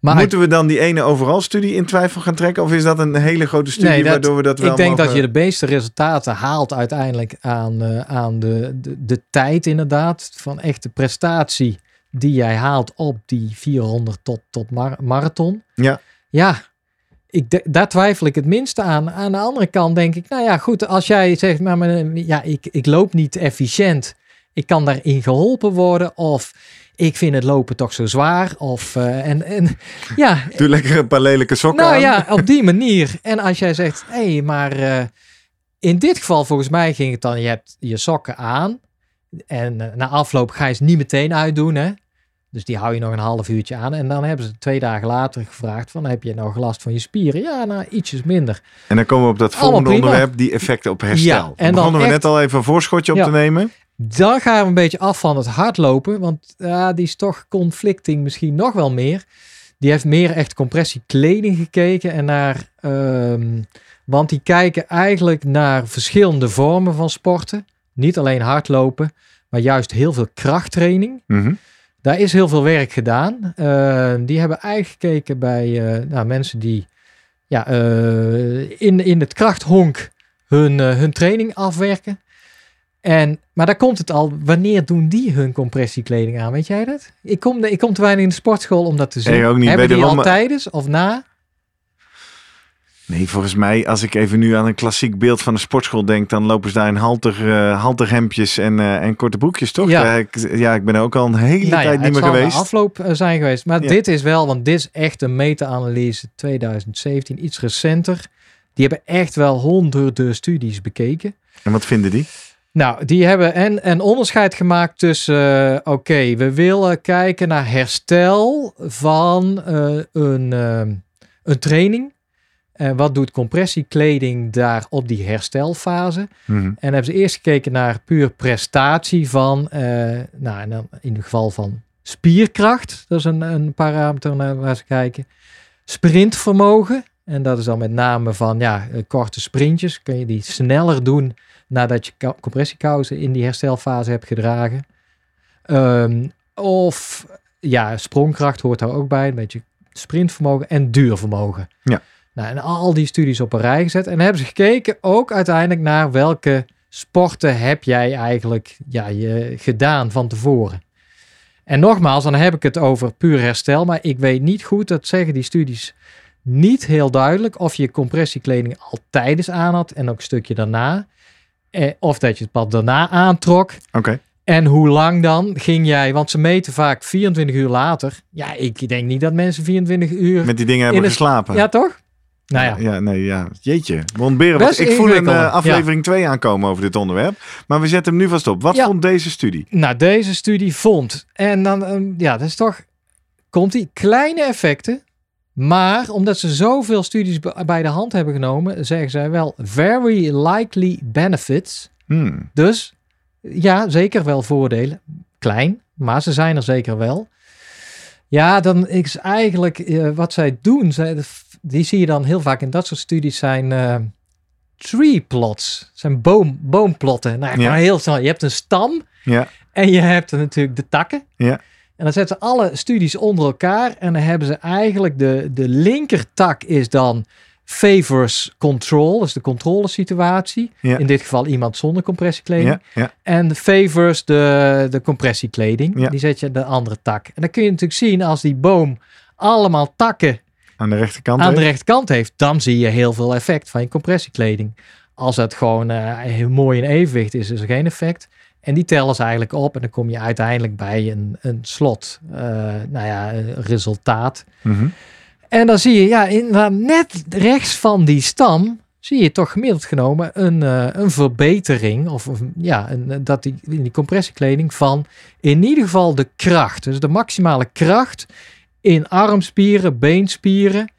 Maar Moeten we dan die ene overal studie in twijfel gaan trekken? Of is dat een hele grote studie Nee, dat- waardoor we dat wel ik denk mogen... dat je de beste resultaten haalt uiteindelijk aan, eh, aan de, de, de tijd inderdaad. Van echte prestatie die jij haalt op die 400 tot, tot mar- marathon. Ja. Ja, ik, de- daar twijfel ik het minste aan. Aan de andere kant denk ik, nou ja goed, als jij zegt, maar, maar, ja, ik, ik loop niet efficiënt. Ik kan daarin geholpen worden of... Ik vind het lopen toch zo zwaar. Of, eh, en, en ja, Doe lekker een paar lelijke sokken nou aan. ja, op die manier. En als jij zegt, hé, hey, maar eh, in dit geval volgens mij ging het dan, je hebt je sokken aan. En eh, na afloop ga je ze niet meteen uitdoen, hè. Dus die hou je nog een half uurtje aan. En dan hebben ze twee dagen later gevraagd van, heb je nog last van je spieren? Ja, nou, ietsjes minder. En dan komen we op dat volgende onderwerp, die effecten op herstel. Ja, en en dan begonnen we echt- net al even een voorschotje op Ja. te nemen. Dan gaan we een beetje af van het hardlopen. Want ja, die is toch conflicting misschien nog wel meer. Die heeft meer echt compressiekleding gekeken. En naar, ehm, want die kijken eigenlijk naar verschillende vormen van sporten. Niet alleen hardlopen, maar juist heel veel krachttraining. Mhm. Daar is heel veel werk gedaan. Eh, die hebben eigenlijk gekeken bij eh, nou, mensen die ja, eh, in, in het krachthonk hun, eh, hun training afwerken. En, maar daar komt het al. Wanneer doen die hun compressiekleding aan? Weet jij dat? Ik kom, ik kom te weinig in de sportschool om dat te zien. Nee, ook niet. Hebben die al tijdens of na? Nee, volgens mij, als ik even nu aan een klassiek beeld van een sportschool denk, dan lopen ze daar in halter, halterhemdjes en, eh, en korte broekjes, toch? Ja. Ja. ik, ja, ik ben er ook al een hele Nou ja, tijd niet het meer geweest. afloop eh, zijn geweest. Maar Ja. dit is wel, want dit is echt een meta-analyse 2017, iets recenter. Die hebben echt wel honderden studies bekeken. En wat vinden die? Nou, die hebben en een onderscheid gemaakt tussen, eh, oké, we willen kijken naar herstel van eh, een, eh, een training. En wat doet compressiekleding daar op die herstelfase? Mhm. En hebben ze eerst gekeken naar puur prestatie van, nou, dan in het geval van spierkracht. Dat is een, een parameter naar waar ze kijken. Sprintvermogen. En dat is dan met name van, ja, korte sprintjes. Kun je die sneller doen nadat je compressiekousen in die herstelfase hebt gedragen. Ehm, of, ja, sprongkracht hoort daar ook bij. Een beetje sprintvermogen en duurvermogen. Ja. Nou, en al die studies op een rij gezet. En hebben ze gekeken ook uiteindelijk naar welke sporten heb jij eigenlijk ja, je, gedaan van tevoren. En nogmaals, dan heb ik het over puur herstel. Maar ik weet niet goed, dat zeggen die studies niet heel duidelijk, of je compressiekleding al tijdens aan had en ook een stukje daarna. Eh, of dat je het pas daarna aantrok. Oké. En hoe lang dan ging jij, want ze meten vaak 24 uur later. Ja, ik denk niet dat mensen 24 uur... Met die dingen hebben geslapen. Ja, toch? Nou ja, Ja, nee, ja. Jeetje. Ontberen. Best Ik voel een eh, aflevering 2 aankomen over dit onderwerp. Maar we zetten hem nu vast op. Wat Ja. vond deze studie? Nou, deze studie vond. En dan, ehm, ja, dat is toch. Komt die kleine effecten. Maar omdat ze zoveel studies bij de hand hebben genomen, zeggen zij wel very likely benefits. Hmm. Dus ja, zeker wel voordelen. Klein, maar ze zijn er zeker wel. Ja, dan is eigenlijk eh, wat zij doen, zij, die zie je dan heel vaak in dat soort studies, zijn eh, tree plots. Zijn boom, boomplotten. Nou, Ja. heel snel. Je hebt een stam Ja. en je hebt natuurlijk de takken. Ja. En dan zetten ze alle studies onder elkaar. En dan hebben ze eigenlijk de, de linkertak is dan favors control. Dus de controlesituatie. Ja. In dit geval iemand zonder compressiekleding. Ja. Ja. En favors de, de compressiekleding. Die zet je de andere tak. En dan kun je natuurlijk zien als die boom allemaal takken Aan de rechterkant. aan de hè? rechterkant heeft. Dan zie je heel veel effect van je compressiekleding. Als het gewoon eh, heel mooi in evenwicht is, is er geen effect. En die tellen ze eigenlijk op. En dan kom je uiteindelijk bij een, een slot. eh, nou ja, een resultaat. Mhm. En dan zie je, ja, inderdaad, net rechts van die stam zie je toch gemiddeld genomen een, eh, een verbetering. Of of, ja, een, dat die, in die compressiekleding van in ieder geval de kracht. Dus de maximale kracht in armspieren, beenspieren.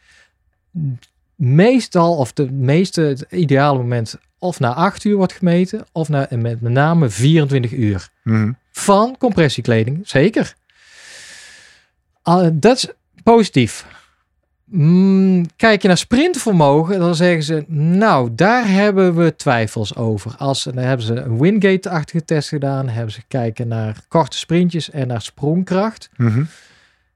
Meestal, of de meeste, het ideale moment, of na 8 uur wordt gemeten, of na, met, met name 24 uur Mhm. van compressiekleding. Zeker. Ah, dat is positief. Mm, kijk je naar sprintvermogen, dan zeggen ze, nou, daar hebben we twijfels over. Als, dan hebben ze een Wingate-achtige test gedaan, hebben ze gekeken naar korte sprintjes en naar sprongkracht. Mhm.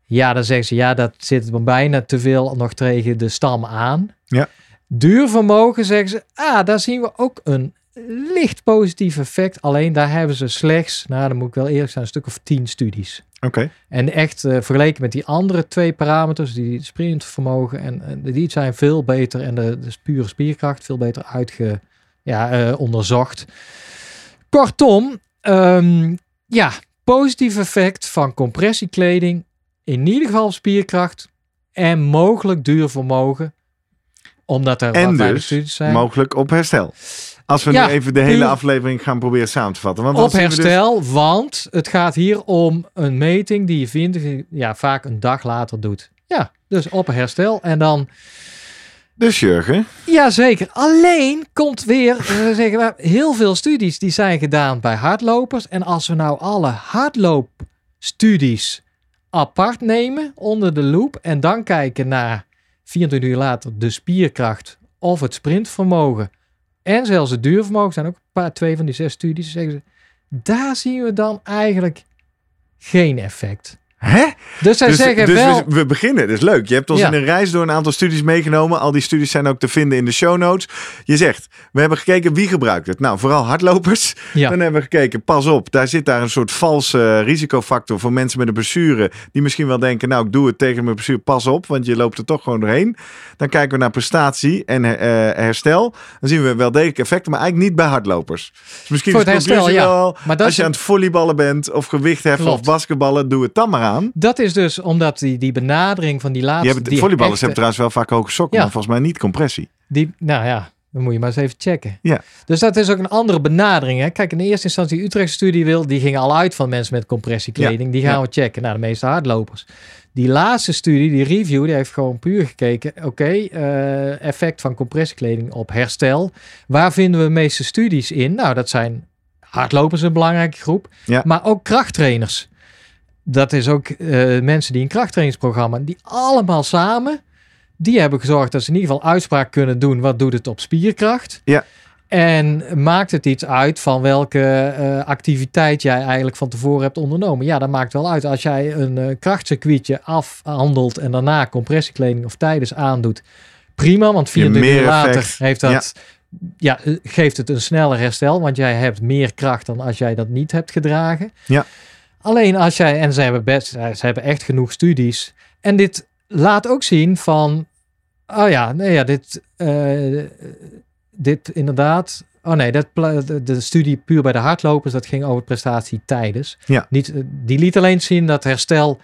Ja, dan zeggen ze, ja, dat zit er bijna te veel nog tegen de stam aan. Ja. Duurvermogen zeggen ze, ah, daar zien we ook een licht positief effect. Alleen daar hebben ze slechts, nou, dan moet ik wel eerlijk zijn, een stuk of tien studies. Oké. En echt eh, vergeleken met die andere twee parameters, die sprintvermogen, en, en die zijn veel beter en de, de pure spierkracht veel beter uitge, ja, eh, onderzocht. Kortom, ehm, ja, positief effect van compressiekleding, in ieder geval spierkracht en mogelijk duurvermogen, omdat er En dus studies zijn. mogelijk op herstel. Als we Ja, nu even de hele aflevering gaan proberen samen te vatten. Want op dus- herstel, want het gaat hier om een meting die je vindt, ja, vaak een dag later doet. Ja, dus op herstel en dan Dus Jurgen, Jazeker. Alleen komt weer, we zeggen we, heel veel studies die zijn gedaan bij hardlopers. En als we nou alle hardloopstudies apart nemen onder de loep en dan kijken naar 24 uur later de spierkracht of het sprintvermogen en zelfs het duurvermogen, zijn ook een paar, twee van die zes studies, zeggen ze, daar zien we dan eigenlijk geen effect. Hè? Dus zij dus zeggen dus wel... we, we beginnen, dat is leuk. Je hebt ons Ja. in een reis door een aantal studies meegenomen. Al die studies zijn ook te vinden in de show notes. Je zegt, we hebben gekeken wie gebruikt het. Nou, vooral hardlopers. Ja. Dan hebben we gekeken, pas op, daar zit daar een soort valse risicofactor voor mensen met een blessure. Die misschien wel denken, nou, ik doe het tegen mijn blessure, pas op, want je loopt er toch gewoon doorheen. Dan kijken we naar prestatie en eh, herstel. Dan zien we wel degelijk effecten, maar eigenlijk niet bij hardlopers. Dus misschien Voor is het herstel, ja. wel, Maar dat als is je aan het volleyballen bent of gewicht heffen Klopt. of basketballen, doe het dan maar aan. Dat is dus omdat die, die benadering van die laatste... Je hebt, die volleyballers echte- hebben trouwens wel vaak hoge sokken, Ja. maar volgens mij niet compressie. Die, nou ja, dan moet je maar eens even checken. Ja. Dus dat is ook een andere benadering. Hè? Kijk, in de eerste instantie de Utrechtse studie wil, die ging al uit van mensen met compressiekleding. Die gaan Ja. we checken. Nou, de meeste hardlopers. Die laatste studie, die review, die heeft gewoon puur gekeken. Oké, eh, effect van compressiekleding op herstel. Waar vinden we de meeste studies in? Nou, dat zijn hardlopers een belangrijke groep. Ja. Maar ook krachttrainers. Dat is ook eh, mensen die een krachttrainingsprogramma, die allemaal samen, die hebben gezorgd dat ze in ieder geval uitspraak kunnen doen. Wat doet het op spierkracht? Ja. En maakt het iets uit van welke eh, activiteit jij eigenlijk van tevoren hebt ondernomen? Ja, dat maakt wel uit. Als jij een eh, krachtcircuitje afhandelt en daarna compressiekleding of tijdens aandoet, prima. Want Je 24 uur later effect. heeft dat, ja. geeft het een sneller herstel. Want jij hebt meer kracht dan als jij dat niet hebt gedragen. Ja. Alleen als jij, en ze hebben, best, ze hebben echt genoeg studies. En dit laat ook zien van, oh ja, nee, ja dit, eh, dit inderdaad. Oh nee, dat, de, studie puur bij de hardlopers, dat ging over prestatie tijdens. Ja. Niet, eh, die liet alleen zien dat herstel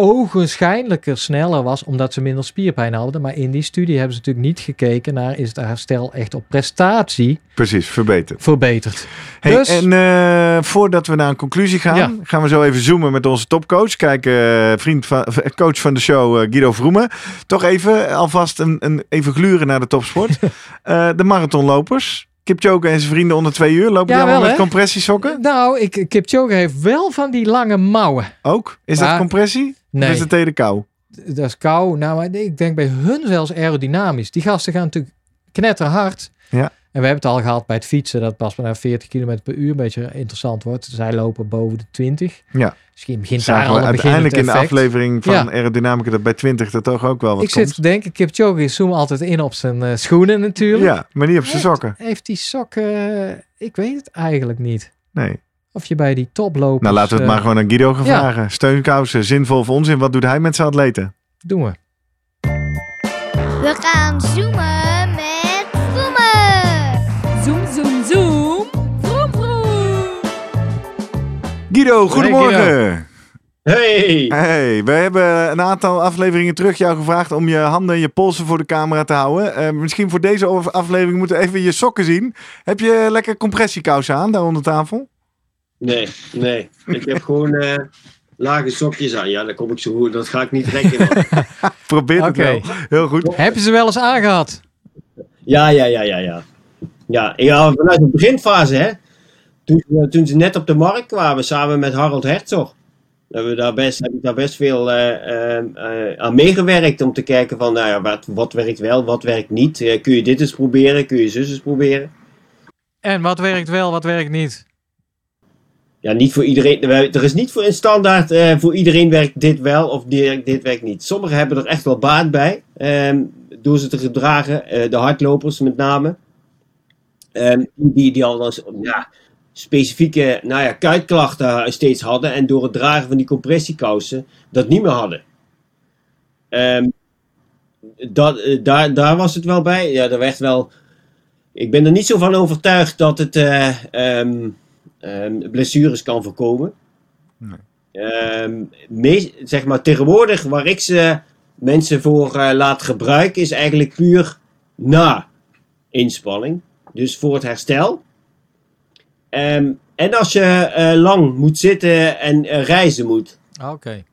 ogenschijnlijker sneller was, omdat ze minder spierpijn hadden. Maar in die studie hebben ze natuurlijk niet gekeken naar, is het herstel echt op prestatie Precies, verbeterd. verbeterd. Hey, Dus- En eh, voordat we naar een conclusie gaan, Ja. gaan we zo even zoomen met onze topcoach. Kijk, eh, vriend van, eh, coach van de show, Guido Vroemen. Toch even alvast een, een even gluren naar de topsport. De marathonlopers. Kipchoge en zijn vrienden onder twee uur. Lopen die Ja, allemaal wel, met compressiesokken? Nou, ik, Kipchoge heeft wel van die lange mouwen. Ook? Is dat compressie? Nee. is het tegen kou? dat is kou. Nou, maar ik denk bij hun zelfs aerodynamisch. Die gasten gaan natuurlijk knetterhard. Ja. En we hebben het al gehad bij het fietsen, dat pas naar 40 km per uur een beetje interessant wordt. Zij lopen boven de 20. Ja. Misschien begint daar al uiteindelijk in de aflevering van Ja. aerodynamica dat bij 20 er toch ook wel wat Ik komt. zit te denken, Kipchoge zoomt altijd in op zijn eh, schoenen natuurlijk. Ja, maar niet op zijn sokken. Heeft die sokken, eh, ik weet het eigenlijk niet. Nee. Of je bij die toplopers... Nou, laten we het eh, maar gewoon aan Guido gaan ja. vragen. Steunkousen, zinvol of onzin. Wat doet hij met zijn atleten? Doen we. We gaan zoomen met zoomen. Zoom, zoom, zoom. Vroom, vroom. Guido, goedemorgen. Hey! Hey, we hebben een aantal afleveringen terug jou gevraagd om je handen en je polsen voor de camera te houden. Eh, misschien voor deze aflevering moeten we even je sokken zien. Heb je lekker compressiekousen aan daar onder tafel? Nee, nee. Ik heb gewoon eh, lage sokjes aan. Ja, dan kom ik zo goed. Dat ga ik niet trekken. Probeer het Oké. wel. Heel goed. Heb je ze wel eens aangehad? Ja, ja, ja, ja, ja. Ja, ja vanuit de beginfase, hè. Toen, eh, toen ze net op de markt kwamen, samen met Harold Herzog. hebben we daar best, heb ik daar best veel eh, eh, eh, aan meegewerkt om te kijken van, nou ja, wat, wat werkt wel, wat werkt niet. Eh, kun je dit eens proberen, kun je zus eens proberen. En wat werkt wel, wat werkt niet? Ja, niet voor iedereen. Er is niet voor een standaard. eh, voor iedereen werkt dit wel of dit, dit werkt niet. Sommigen hebben er echt wel baat bij. ehm, door ze te gedragen. eh, de hardlopers met name. Ehm, die, die al eens, ja, specifieke nou ja, kuitklachten steeds hadden. En door het dragen van die compressiekousen dat niet meer hadden. Ehm, dat, eh, daar, daar was het wel bij. Ja, er werd wel. Ik ben er niet zo van overtuigd dat het. Ehm, blessures kan voorkomen. Nee. Ehm, meest- zeg maar tegenwoordig waar ik ze mensen voor eh, laat gebruiken is eigenlijk puur na inspanning. Dus voor het herstel. Ehm, en als je eh, lang moet zitten en eh, reizen moet, Oké.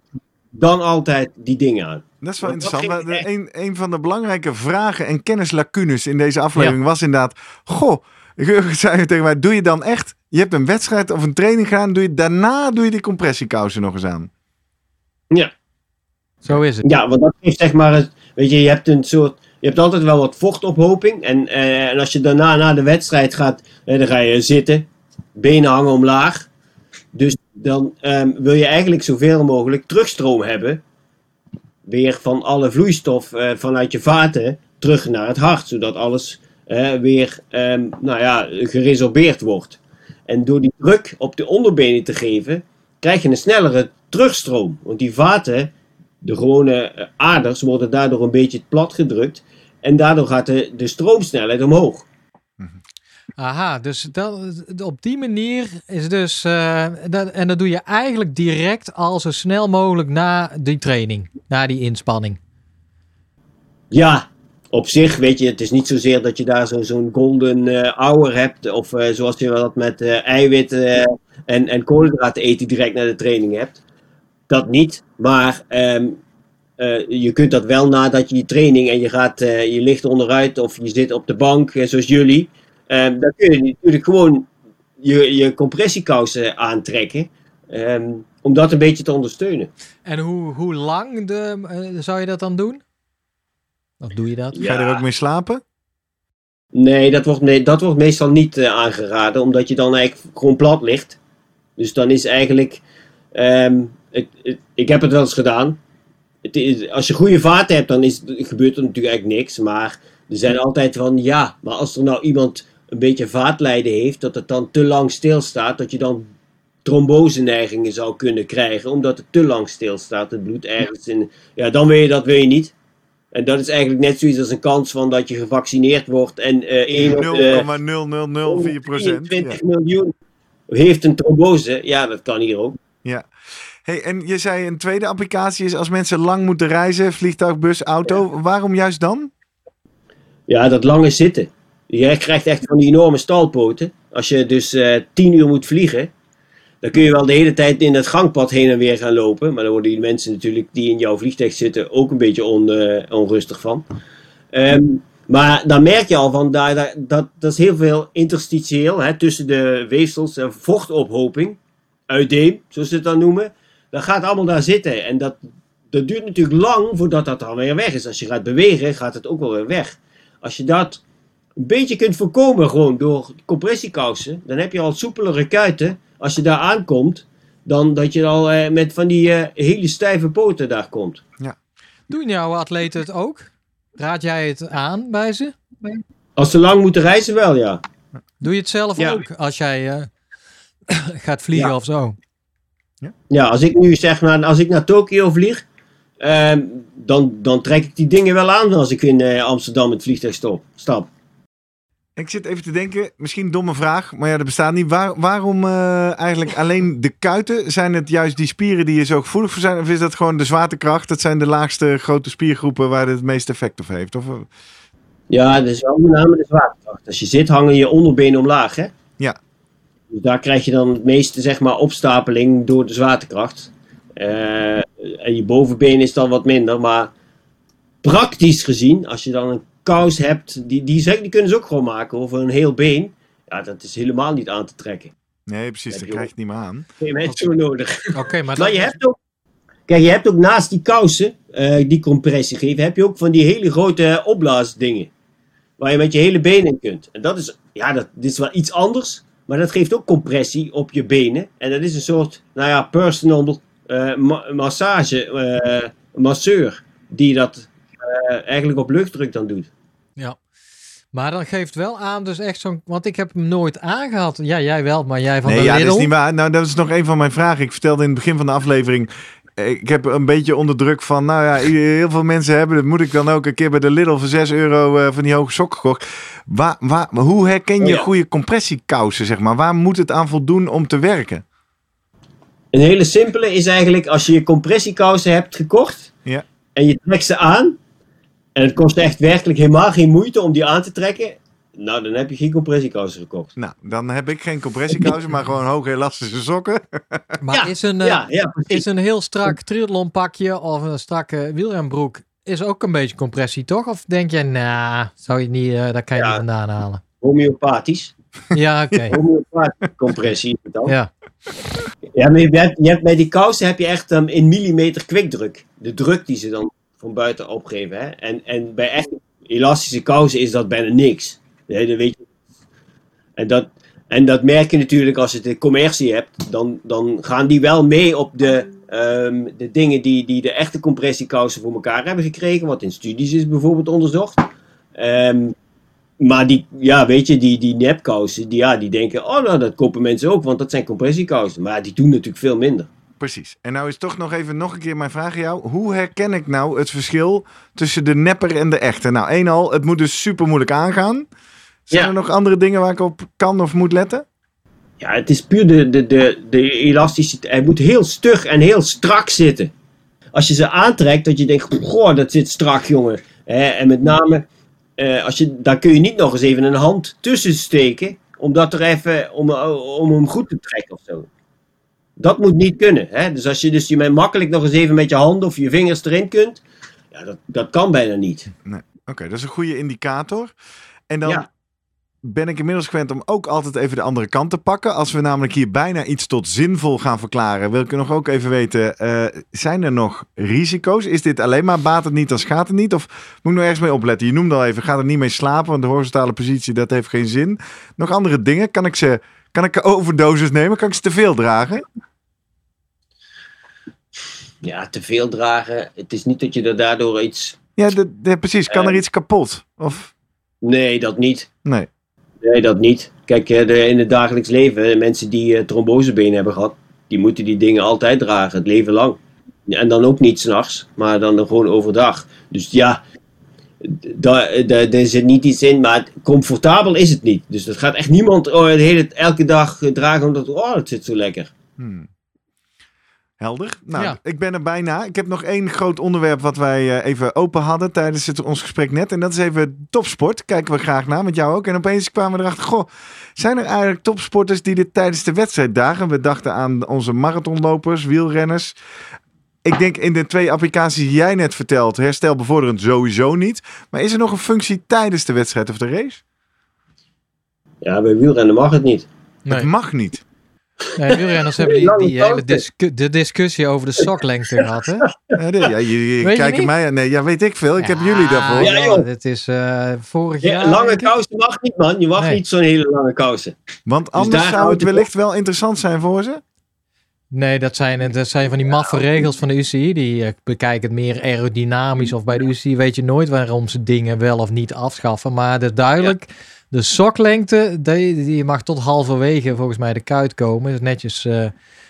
dan altijd die dingen aan. Dat is wel Want interessant. Een, een van de belangrijke vragen en kennislacunes in deze aflevering was inderdaad... Goh, Jurgen zei tegen mij, doe je dan echt... Je hebt een wedstrijd of een training gedaan, doe je, daarna doe je die compressiekousen nog eens aan. Ja. Zo is het. Ja, want dat geeft zeg maar, het- weet je, je hebt een soort, je hebt altijd wel wat vochtophoping. En, eh, en als je daarna na de wedstrijd gaat, eh, dan ga je zitten, benen hangen omlaag. Dus dan ehm, wil je eigenlijk zoveel mogelijk terugstroom hebben. Weer van alle vloeistof eh, vanuit je vaten terug naar het hart. Zodat alles eh, weer ehm, nou ja, geresorbeerd wordt. En door die druk op de onderbenen te geven, krijg je een snellere terugstroom. Want die vaten de gewone eh, aders worden daardoor een beetje plat gedrukt. En daardoor gaat de, de stroomsnelheid omhoog. Aha, dus dat, op die manier is dus... eh, dat, en dat doe je eigenlijk direct al zo snel mogelijk na die training. Na die inspanning. Ja, op zich, weet je, het is niet zozeer dat je daar zo- zo'n golden eh, hour hebt. Of eh, zoals je dat met eh eiwitten en, en koolhydraten eten direct na de training hebt. Dat niet, maar ehm, eh, je kunt dat wel nadat je die training en je, gaat, je ligt onderuit of je zit op de bank, zoals jullie. ehm, dan kun je natuurlijk gewoon je, je compressiekousen aantrekken. ehm, om dat een beetje te ondersteunen. En hoe, hoe lang de, zou je dat dan doen? Of doe je dat? Ga je er ook mee slapen? Nee, dat wordt, nee, dat wordt meestal niet eh, aangeraden, omdat je dan eigenlijk gewoon plat ligt. Dus dan is eigenlijk. ehm, het, het- ik heb het wel eens gedaan. Het is- als je goede vaten hebt, dan is, gebeurt er natuurlijk eigenlijk niks. Maar er zijn altijd van ja, maar als er nou iemand een beetje vaatlijden heeft, dat het dan te lang stilstaat, dat je dan tromboseneigingen zou kunnen krijgen, omdat het te lang stilstaat, het bloed ergens in. Ja, dan wil je dat wil je niet. En dat is eigenlijk net zoiets als een kans van dat je gevaccineerd wordt en eh 1 op de 0,0004 procent. 20 miljoen heeft een trombose. Ja, dat kan hier ook. Hey, en je zei een tweede applicatie is als mensen lang moeten reizen, vliegtuig, bus, auto. Waarom juist dan? Ja, dat lange zitten. Je krijgt echt van die enorme stalpoten. Als je dus eh 10 uur moet vliegen, dan kun je wel de hele tijd in het gangpad heen en weer gaan lopen. Maar dan worden die mensen natuurlijk die in jouw vliegtuig zitten ook een beetje on, eh, onrustig van. Ehm, maar dan merk je al van, daar, dat, dat is heel veel interstitieel hè, tussen de weefsels, en vochtophoping, uiteem, zoals ze het dan noemen. Dat gaat allemaal daar zitten. En dat, dat duurt natuurlijk lang voordat dat dan weer weg is. Als je gaat bewegen, gaat het ook wel weer weg. Als je dat een beetje kunt voorkomen gewoon door compressiekousen, dan heb je al soepelere kuiten. Als je daar aankomt, dan dat je al eh, met van die eh, hele stijve poten daar komt. Doen jouw atleten het ook? Raad jij het aan bij ze? Als ze lang moeten reizen, wel ja. Doe je het zelf Ja. ook als jij eh, gaat vliegen Ja. of zo? Ja, als ik nu zeg maar, als ik naar Tokio vlieg, ehm, dan, dan trek ik die dingen wel aan als ik in eh, Amsterdam het vliegtuig stop, stap. Ik zit even te denken, misschien een domme vraag, maar ja, dat bestaat niet. Waar, waarom eh, eigenlijk alleen de kuiten? Zijn het juist die spieren die je zo gevoelig voor zijn? Of is dat gewoon de zwaartekracht? Dat zijn de laagste grote spiergroepen waar het het meeste effect op heeft? Of, eh, Ja, dat is wel met name de zwaartekracht. Als je zit, hangen je onderbenen omlaag, hè? Ja. Dus daar krijg je dan het meeste, zeg maar, opstapeling door de zwaartekracht. Eh, en je bovenbeen is dan wat minder, maar praktisch gezien, als je dan een kous hebt, die, die, zeg- die kunnen ze ook gewoon maken over een heel been. Ja, dat is helemaal niet aan te trekken. Nee, precies. Dat krijg je niet meer aan. Geen mensen voor nodig. Oké, maar, Maar je hebt ook. Kijk, je hebt ook naast die kousen eh, die compressie geven, heb je ook van die hele grote opblaasdingen. Waar je met je hele benen in kunt. En dat is, ja, dat, dit is wel iets anders. Maar dat geeft ook compressie op je benen. En dat is een soort, nou ja, personal eh, ma- massage, eh, masseur. Die dat eigenlijk op luchtdruk dan doet. Maar dan geeft wel aan, dus echt zo'n... Want ik heb hem nooit aangehad. Ja, jij wel, maar jij van Nee, de ja, dat Lidl. is niet waar. Nou, dat is nog een van mijn vragen. Ik vertelde in het begin van de aflevering. eh, Ik heb een beetje onder druk van, nou ja, heel veel mensen hebben, dat moet ik dan ook een keer bij de Lidl voor 6 euro eh, van die hoge sokken gekocht. Waar, waar, maar hoe herken je Oh ja. goede compressiekousen, zeg maar? Waar moet het aan voldoen om te werken? Een hele simpele is eigenlijk als je je compressiekousen hebt gekocht. Ja. En je trekt ze aan. En het kost echt werkelijk helemaal geen moeite om die aan te trekken. Nou, dan heb je geen compressiekousen gekocht. Nou, dan heb ik geen compressiekousen, maar gewoon hoge elastische sokken. Maar Ja, is, een, eh, ja, ja, precies. is een heel strak triathlonpakje of een strakke wielrenbroek... is ook een beetje compressie, toch? Of denk jij, nou, zou je niet, eh daar kan je Ja. niet vandaan halen? Homeopathisch. Ja, oké. Homeopathische compressie is het dan. Ja, Ja, maar je hebt, je hebt, bij die kousen heb je echt um, in millimeter kwikdruk. De druk die ze dan van buiten opgeven. Hè? En, en bij echt elastische kousen is dat bijna niks. Nee, dat weet je. En dat, en dat merk je natuurlijk als je de commercie hebt. Dan, dan gaan die wel mee op de, ehm, de dingen die, die de echte compressiekousen voor elkaar hebben gekregen. Wat in studies is bijvoorbeeld onderzocht. Ehm, maar die, ja, weet je, die, die nepkousen, die, ja, die denken, oh nou, dat kopen mensen ook, want dat zijn compressiekousen. Maar die doen natuurlijk veel minder. Precies. En nou is toch nog even nog een keer mijn vraag aan jou. Hoe herken ik nou het verschil tussen de nepper en de echte? Nou, één al, het moet dus super moeilijk aangaan. Zijn Ja. er nog andere dingen waar ik op kan of moet letten? Ja, het is puur de, de, de, de elasticiteit. Hij moet heel stug en heel strak zitten. Als je ze aantrekt, dat je denkt, goh, dat zit strak, jongen. En met name, eh, als je, daar kun je niet nog eens even een hand tussen steken, om, dat er even, om, om hem goed te trekken of zo. Dat moet niet kunnen. Hè? Dus als je dus je makkelijk nog eens even met je handen of je vingers erin kunt, ja, dat, dat kan bijna niet. Oké, dat is een goede indicator. En dan Ja. ben ik inmiddels gewend om ook altijd even de andere kant te pakken. Als we namelijk hier bijna iets tot zinvol gaan verklaren, wil ik nog ook even weten: eh, zijn er nog risico's? Is dit alleen maar baat het niet, dan schaadt het niet? Of moet ik nog ergens mee opletten? Je noemde al even: ga er niet mee slapen, want de horizontale positie dat heeft geen zin. Nog andere dingen? Kan ik ze. Kan ik overdosis nemen? Kan ik ze te veel dragen? Ja, te veel dragen. Het is niet dat je er daardoor iets. Ja, de, de- precies. Kan er Eh. iets kapot? Of Nee, dat niet. nee? Nee, dat niet. Kijk, eh, de, in het dagelijks leven, mensen die eh, trombosebenen hebben gehad, die moeten die dingen altijd dragen, het leven lang. En dan ook niet s'nachts, maar dan gewoon overdag. Dus ja, daar, daar, daar zit niet iets in, maar comfortabel is het niet. Dus dat gaat echt niemand oh, de hele, elke dag dragen omdat, oh, het zit zo lekker. Hmm. Helder. Nou, Ja. ik ben er bijna. Ik heb nog één groot onderwerp wat wij eh, even open hadden tijdens het, ons gesprek net. En dat is even topsport. Kijken we graag naar met jou ook. En opeens kwamen we erachter, goh, zijn er eigenlijk topsporters die dit tijdens de wedstrijd dagen? We dachten aan onze marathonlopers, wielrenners. Ik denk in de twee applicaties die jij net vertelt, herstelbevorderend sowieso niet. Maar is er nog een functie tijdens de wedstrijd of de race? Ja, bij wielrennen mag het niet. nee. Het mag niet. Nee wielrenners hebben die, hele discu- de discussie over de soklengte gehad, hè? Ja, ja, jullie Weet je kijken niet? mij aan. Nee, ja, weet ik veel. Ik heb jullie daarvoor. Ja, joh. Dit is eh, vorig Ja, jaar. lange kousen mag niet, man. Je mag Nee. niet zo'n hele lange kousen. Want anders Dus daar zou het wellicht wel interessant zijn voor ze. Nee, dat zijn, dat zijn van die maffe regels van de UCI. Die eh, bekijken het meer aerodynamisch. Of bij de UCI weet je nooit waarom ze dingen wel of niet afschaffen. Maar is duidelijk, de soklengte, die, die mag tot halverwege volgens mij de kuit komen. Is netjes eh,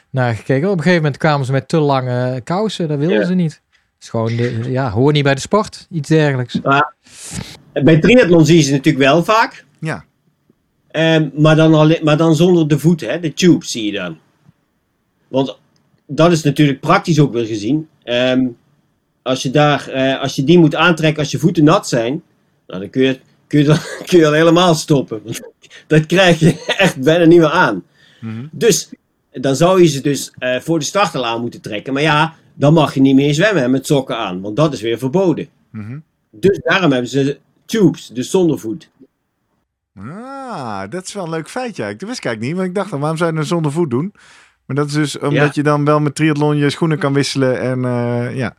naar gekeken. Op een gegeven moment kwamen ze met te lange kousen. Dat wilden Ja. ze niet. Is gewoon, de, ja, hoor niet bij de sport. Iets dergelijks. Bij triathlon zie je ze natuurlijk wel vaak. Ja. Ehm, maar, dan alleen, maar dan zonder de voeten, hè? de tubes zie je dan. Want dat is natuurlijk praktisch ook weer gezien. Ehm, als, je daar, eh, als je die moet aantrekken als je voeten nat zijn, nou, dan kun je, kun, je dan, kun je al helemaal stoppen. Want dat krijg je echt bijna niet meer aan. Mhm. Dus dan zou je ze dus eh, voor de start al aan moeten trekken. Maar ja, dan mag je niet meer zwemmen met sokken aan, want dat is weer verboden. Mhm. Dus daarom hebben ze tubes, dus zonder voet. Ah, dat is wel een leuk feitje. Dat wist ik eigenlijk niet, want ik dacht, waarom zou je het zonder voet doen? Maar dat is dus omdat je dan wel met triathlon je schoenen kan wisselen en eh, ja.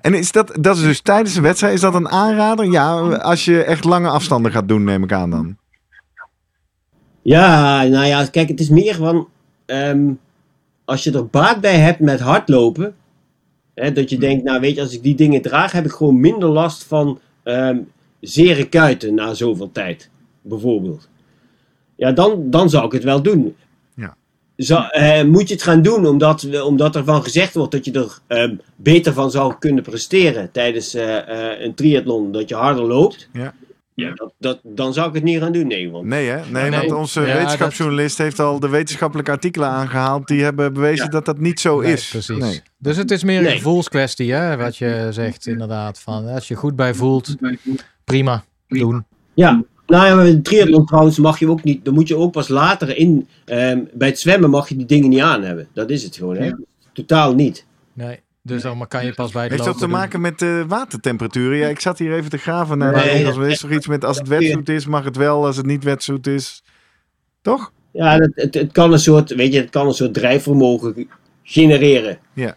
En is dat, dat is dus tijdens een wedstrijd, is dat een aanrader? Ja, als je echt lange afstanden gaat doen, neem ik aan dan. Ja, nou ja, kijk, het is meer van. ehm, als je er baat bij hebt met hardlopen. Hè, dat je denkt, nou weet je, als ik die dingen draag, heb ik gewoon minder last van ehm zere kuiten na zoveel tijd. Bijvoorbeeld. Ja, dan, dan zou ik het wel doen. Ja. Zou- eh, moet je het gaan doen omdat, we- omdat ervan gezegd wordt dat je er ehm, beter van zou kunnen presteren tijdens eh, eh, een triathlon, dat je harder loopt? Ja. Ja, dat, dat, dan zou ik het niet gaan doen, nee. Want Nee, hè? Nee, Nee. want onze Ja, wetenschapsjournalist heeft al de wetenschappelijke artikelen aangehaald. Die hebben bewezen Ja. dat dat niet zo Nee, is. precies. Nee. Dus het is meer een Nee. gevoelskwestie, hè, wat je zegt inderdaad. Van, als je goed bij voelt, prima, doen. Ja, nou ja, met een triathlon trouwens mag je ook niet, dan moet je ook pas later in, ehm, bij het zwemmen mag je die dingen niet aan hebben. Dat is het gewoon, hè. Totaal niet. Nee, dus dan kan je pas bij het Heeft dat te doen. maken met de watertemperaturen? Ja, ik zat hier even te graven naar de Nee, Er is toch iets met als het wetsuit is, mag het wel. Als het niet wetsuit is, toch? Ja, het, het, het kan een soort, weet je, het kan een soort drijfvermogen genereren. Ja.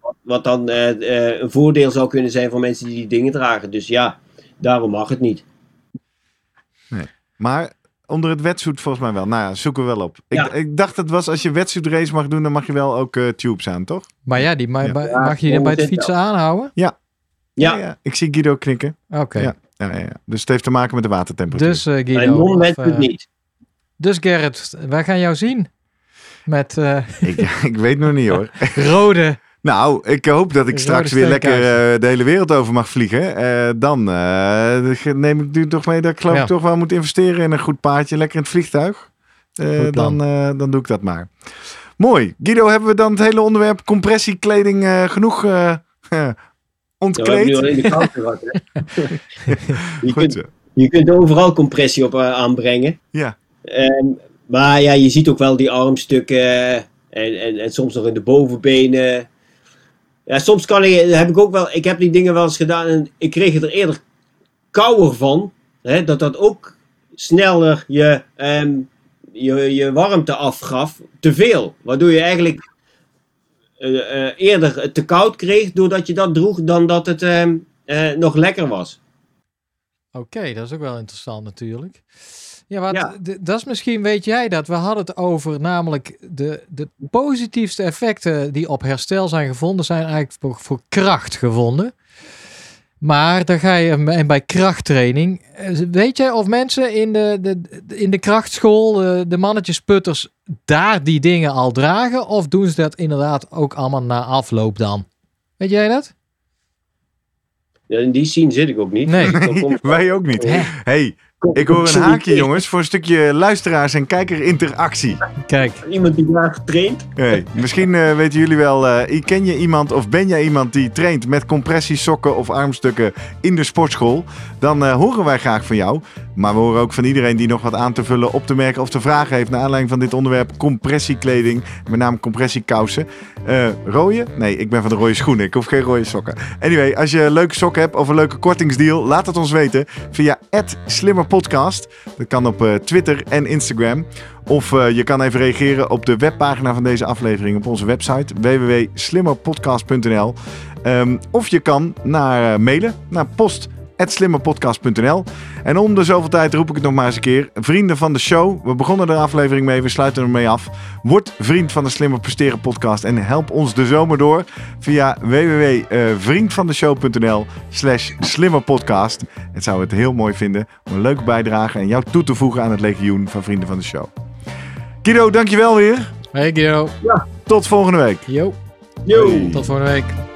Wat, wat dan eh, eh, een voordeel zou kunnen zijn voor mensen die die dingen dragen. Dus ja, daarom mag het niet. Maar onder het wetsuit volgens mij wel. Nou ja, zoeken we wel op. Ik, Ja. ik dacht het was als je wetsuit race mag doen, dan mag je wel ook eh, tubes aan, toch? Maar ja, die, ma- Ja. ba- Ja, mag je die dan bij het fietsen aanhouden? Ja, Ik zie Guido knikken. Oké. Ja. Ja, ja, ja. Dus het heeft te maken met de watertemperatuur. Dus eh Guido, non-wet of, het eh, niet. dus Gerrit, wij gaan jou zien. Met eh, ik, ik weet nog niet hoor. rode. Nou, ik hoop dat ik straks weer lekker eh, de hele wereld over mag vliegen. Eh, dan eh, neem ik nu toch mee dat ik geloof Ja. ik toch wel moet investeren in een goed paardje. Lekker in het vliegtuig. Eh, dan, eh, dan doe ik dat maar. Mooi. Guido, hebben we dan het hele onderwerp compressiekleding eh, genoeg eh, Ja, we hebben ontkleed? nu al in de kant gehad. hè. je, kunt, je kunt overal compressie op aanbrengen. Ja. Ehm, maar ja, je ziet ook wel die armstukken en, en, en soms nog in de bovenbenen. Ja, soms kan ik, heb ik ook wel, ik heb die dingen wel eens gedaan en ik kreeg er eerder kouder van. Hè, dat dat ook sneller je, ehm, je, je warmte afgaf. Te veel. Waardoor je eigenlijk eh, eh, eerder het te koud kreeg doordat je dat droeg dan dat het ehm, eh, nog lekker was. Oké, dat is ook wel interessant natuurlijk. Ja, d- dat is misschien, weet jij dat, we hadden het over namelijk de, de positiefste effecten die op herstel zijn gevonden, zijn eigenlijk voor, voor kracht gevonden. Maar dan ga je en bij krachttraining. eh, Weet jij of mensen in de, de, de- in de krachtschool, de, de mannetjesputters, daar die dingen al dragen? Of doen ze dat inderdaad ook allemaal na afloop dan? Weet jij dat? Ja, in die scene zit ik ook niet. Nee. Wij ook niet. Hè? hey, ik hoor een haakje jongens voor een stukje luisteraars en kijkerinteractie. Kijk, Iemand die graag traint. Hey, misschien eh, weten jullie wel, eh, ken je iemand of ben jij iemand die traint met compressiesokken of armstukken in de sportschool? Dan eh, horen wij graag van jou. Maar we horen ook van iedereen die nog wat aan te vullen, op te merken of te vragen heeft naar aanleiding van dit onderwerp compressiekleding, met name compressiekousen. Eh rode? Nee, ik ben van de rode schoenen. Ik hoef geen rode sokken. Anyway, als je een leuke sok hebt of een leuke kortingsdeal, laat het ons weten via @slimmerpodcast. Dat kan op eh, Twitter en Instagram. Of eh, je kan even reageren op de webpagina van deze aflevering op onze website www.slimmerpodcast.nl. Ehm, of je kan naar eh, mailen naar post@slimmerpodcast.nl. En om de zoveel tijd roep ik het nog maar eens een keer. Vrienden van de show. We begonnen de aflevering mee. We sluiten ermee af. Word vriend van de Slimmer Presteren podcast. En help ons de zomer door via www.vriendvandeshow.nl slash slimmerpodcast. Het zou het heel mooi vinden om een leuke bijdrage en jou toe te voegen aan het legioen van Vrienden van de Show. Guido, dankjewel weer. hey Guido. Tot volgende week. Yo, Yo! Tot volgende week.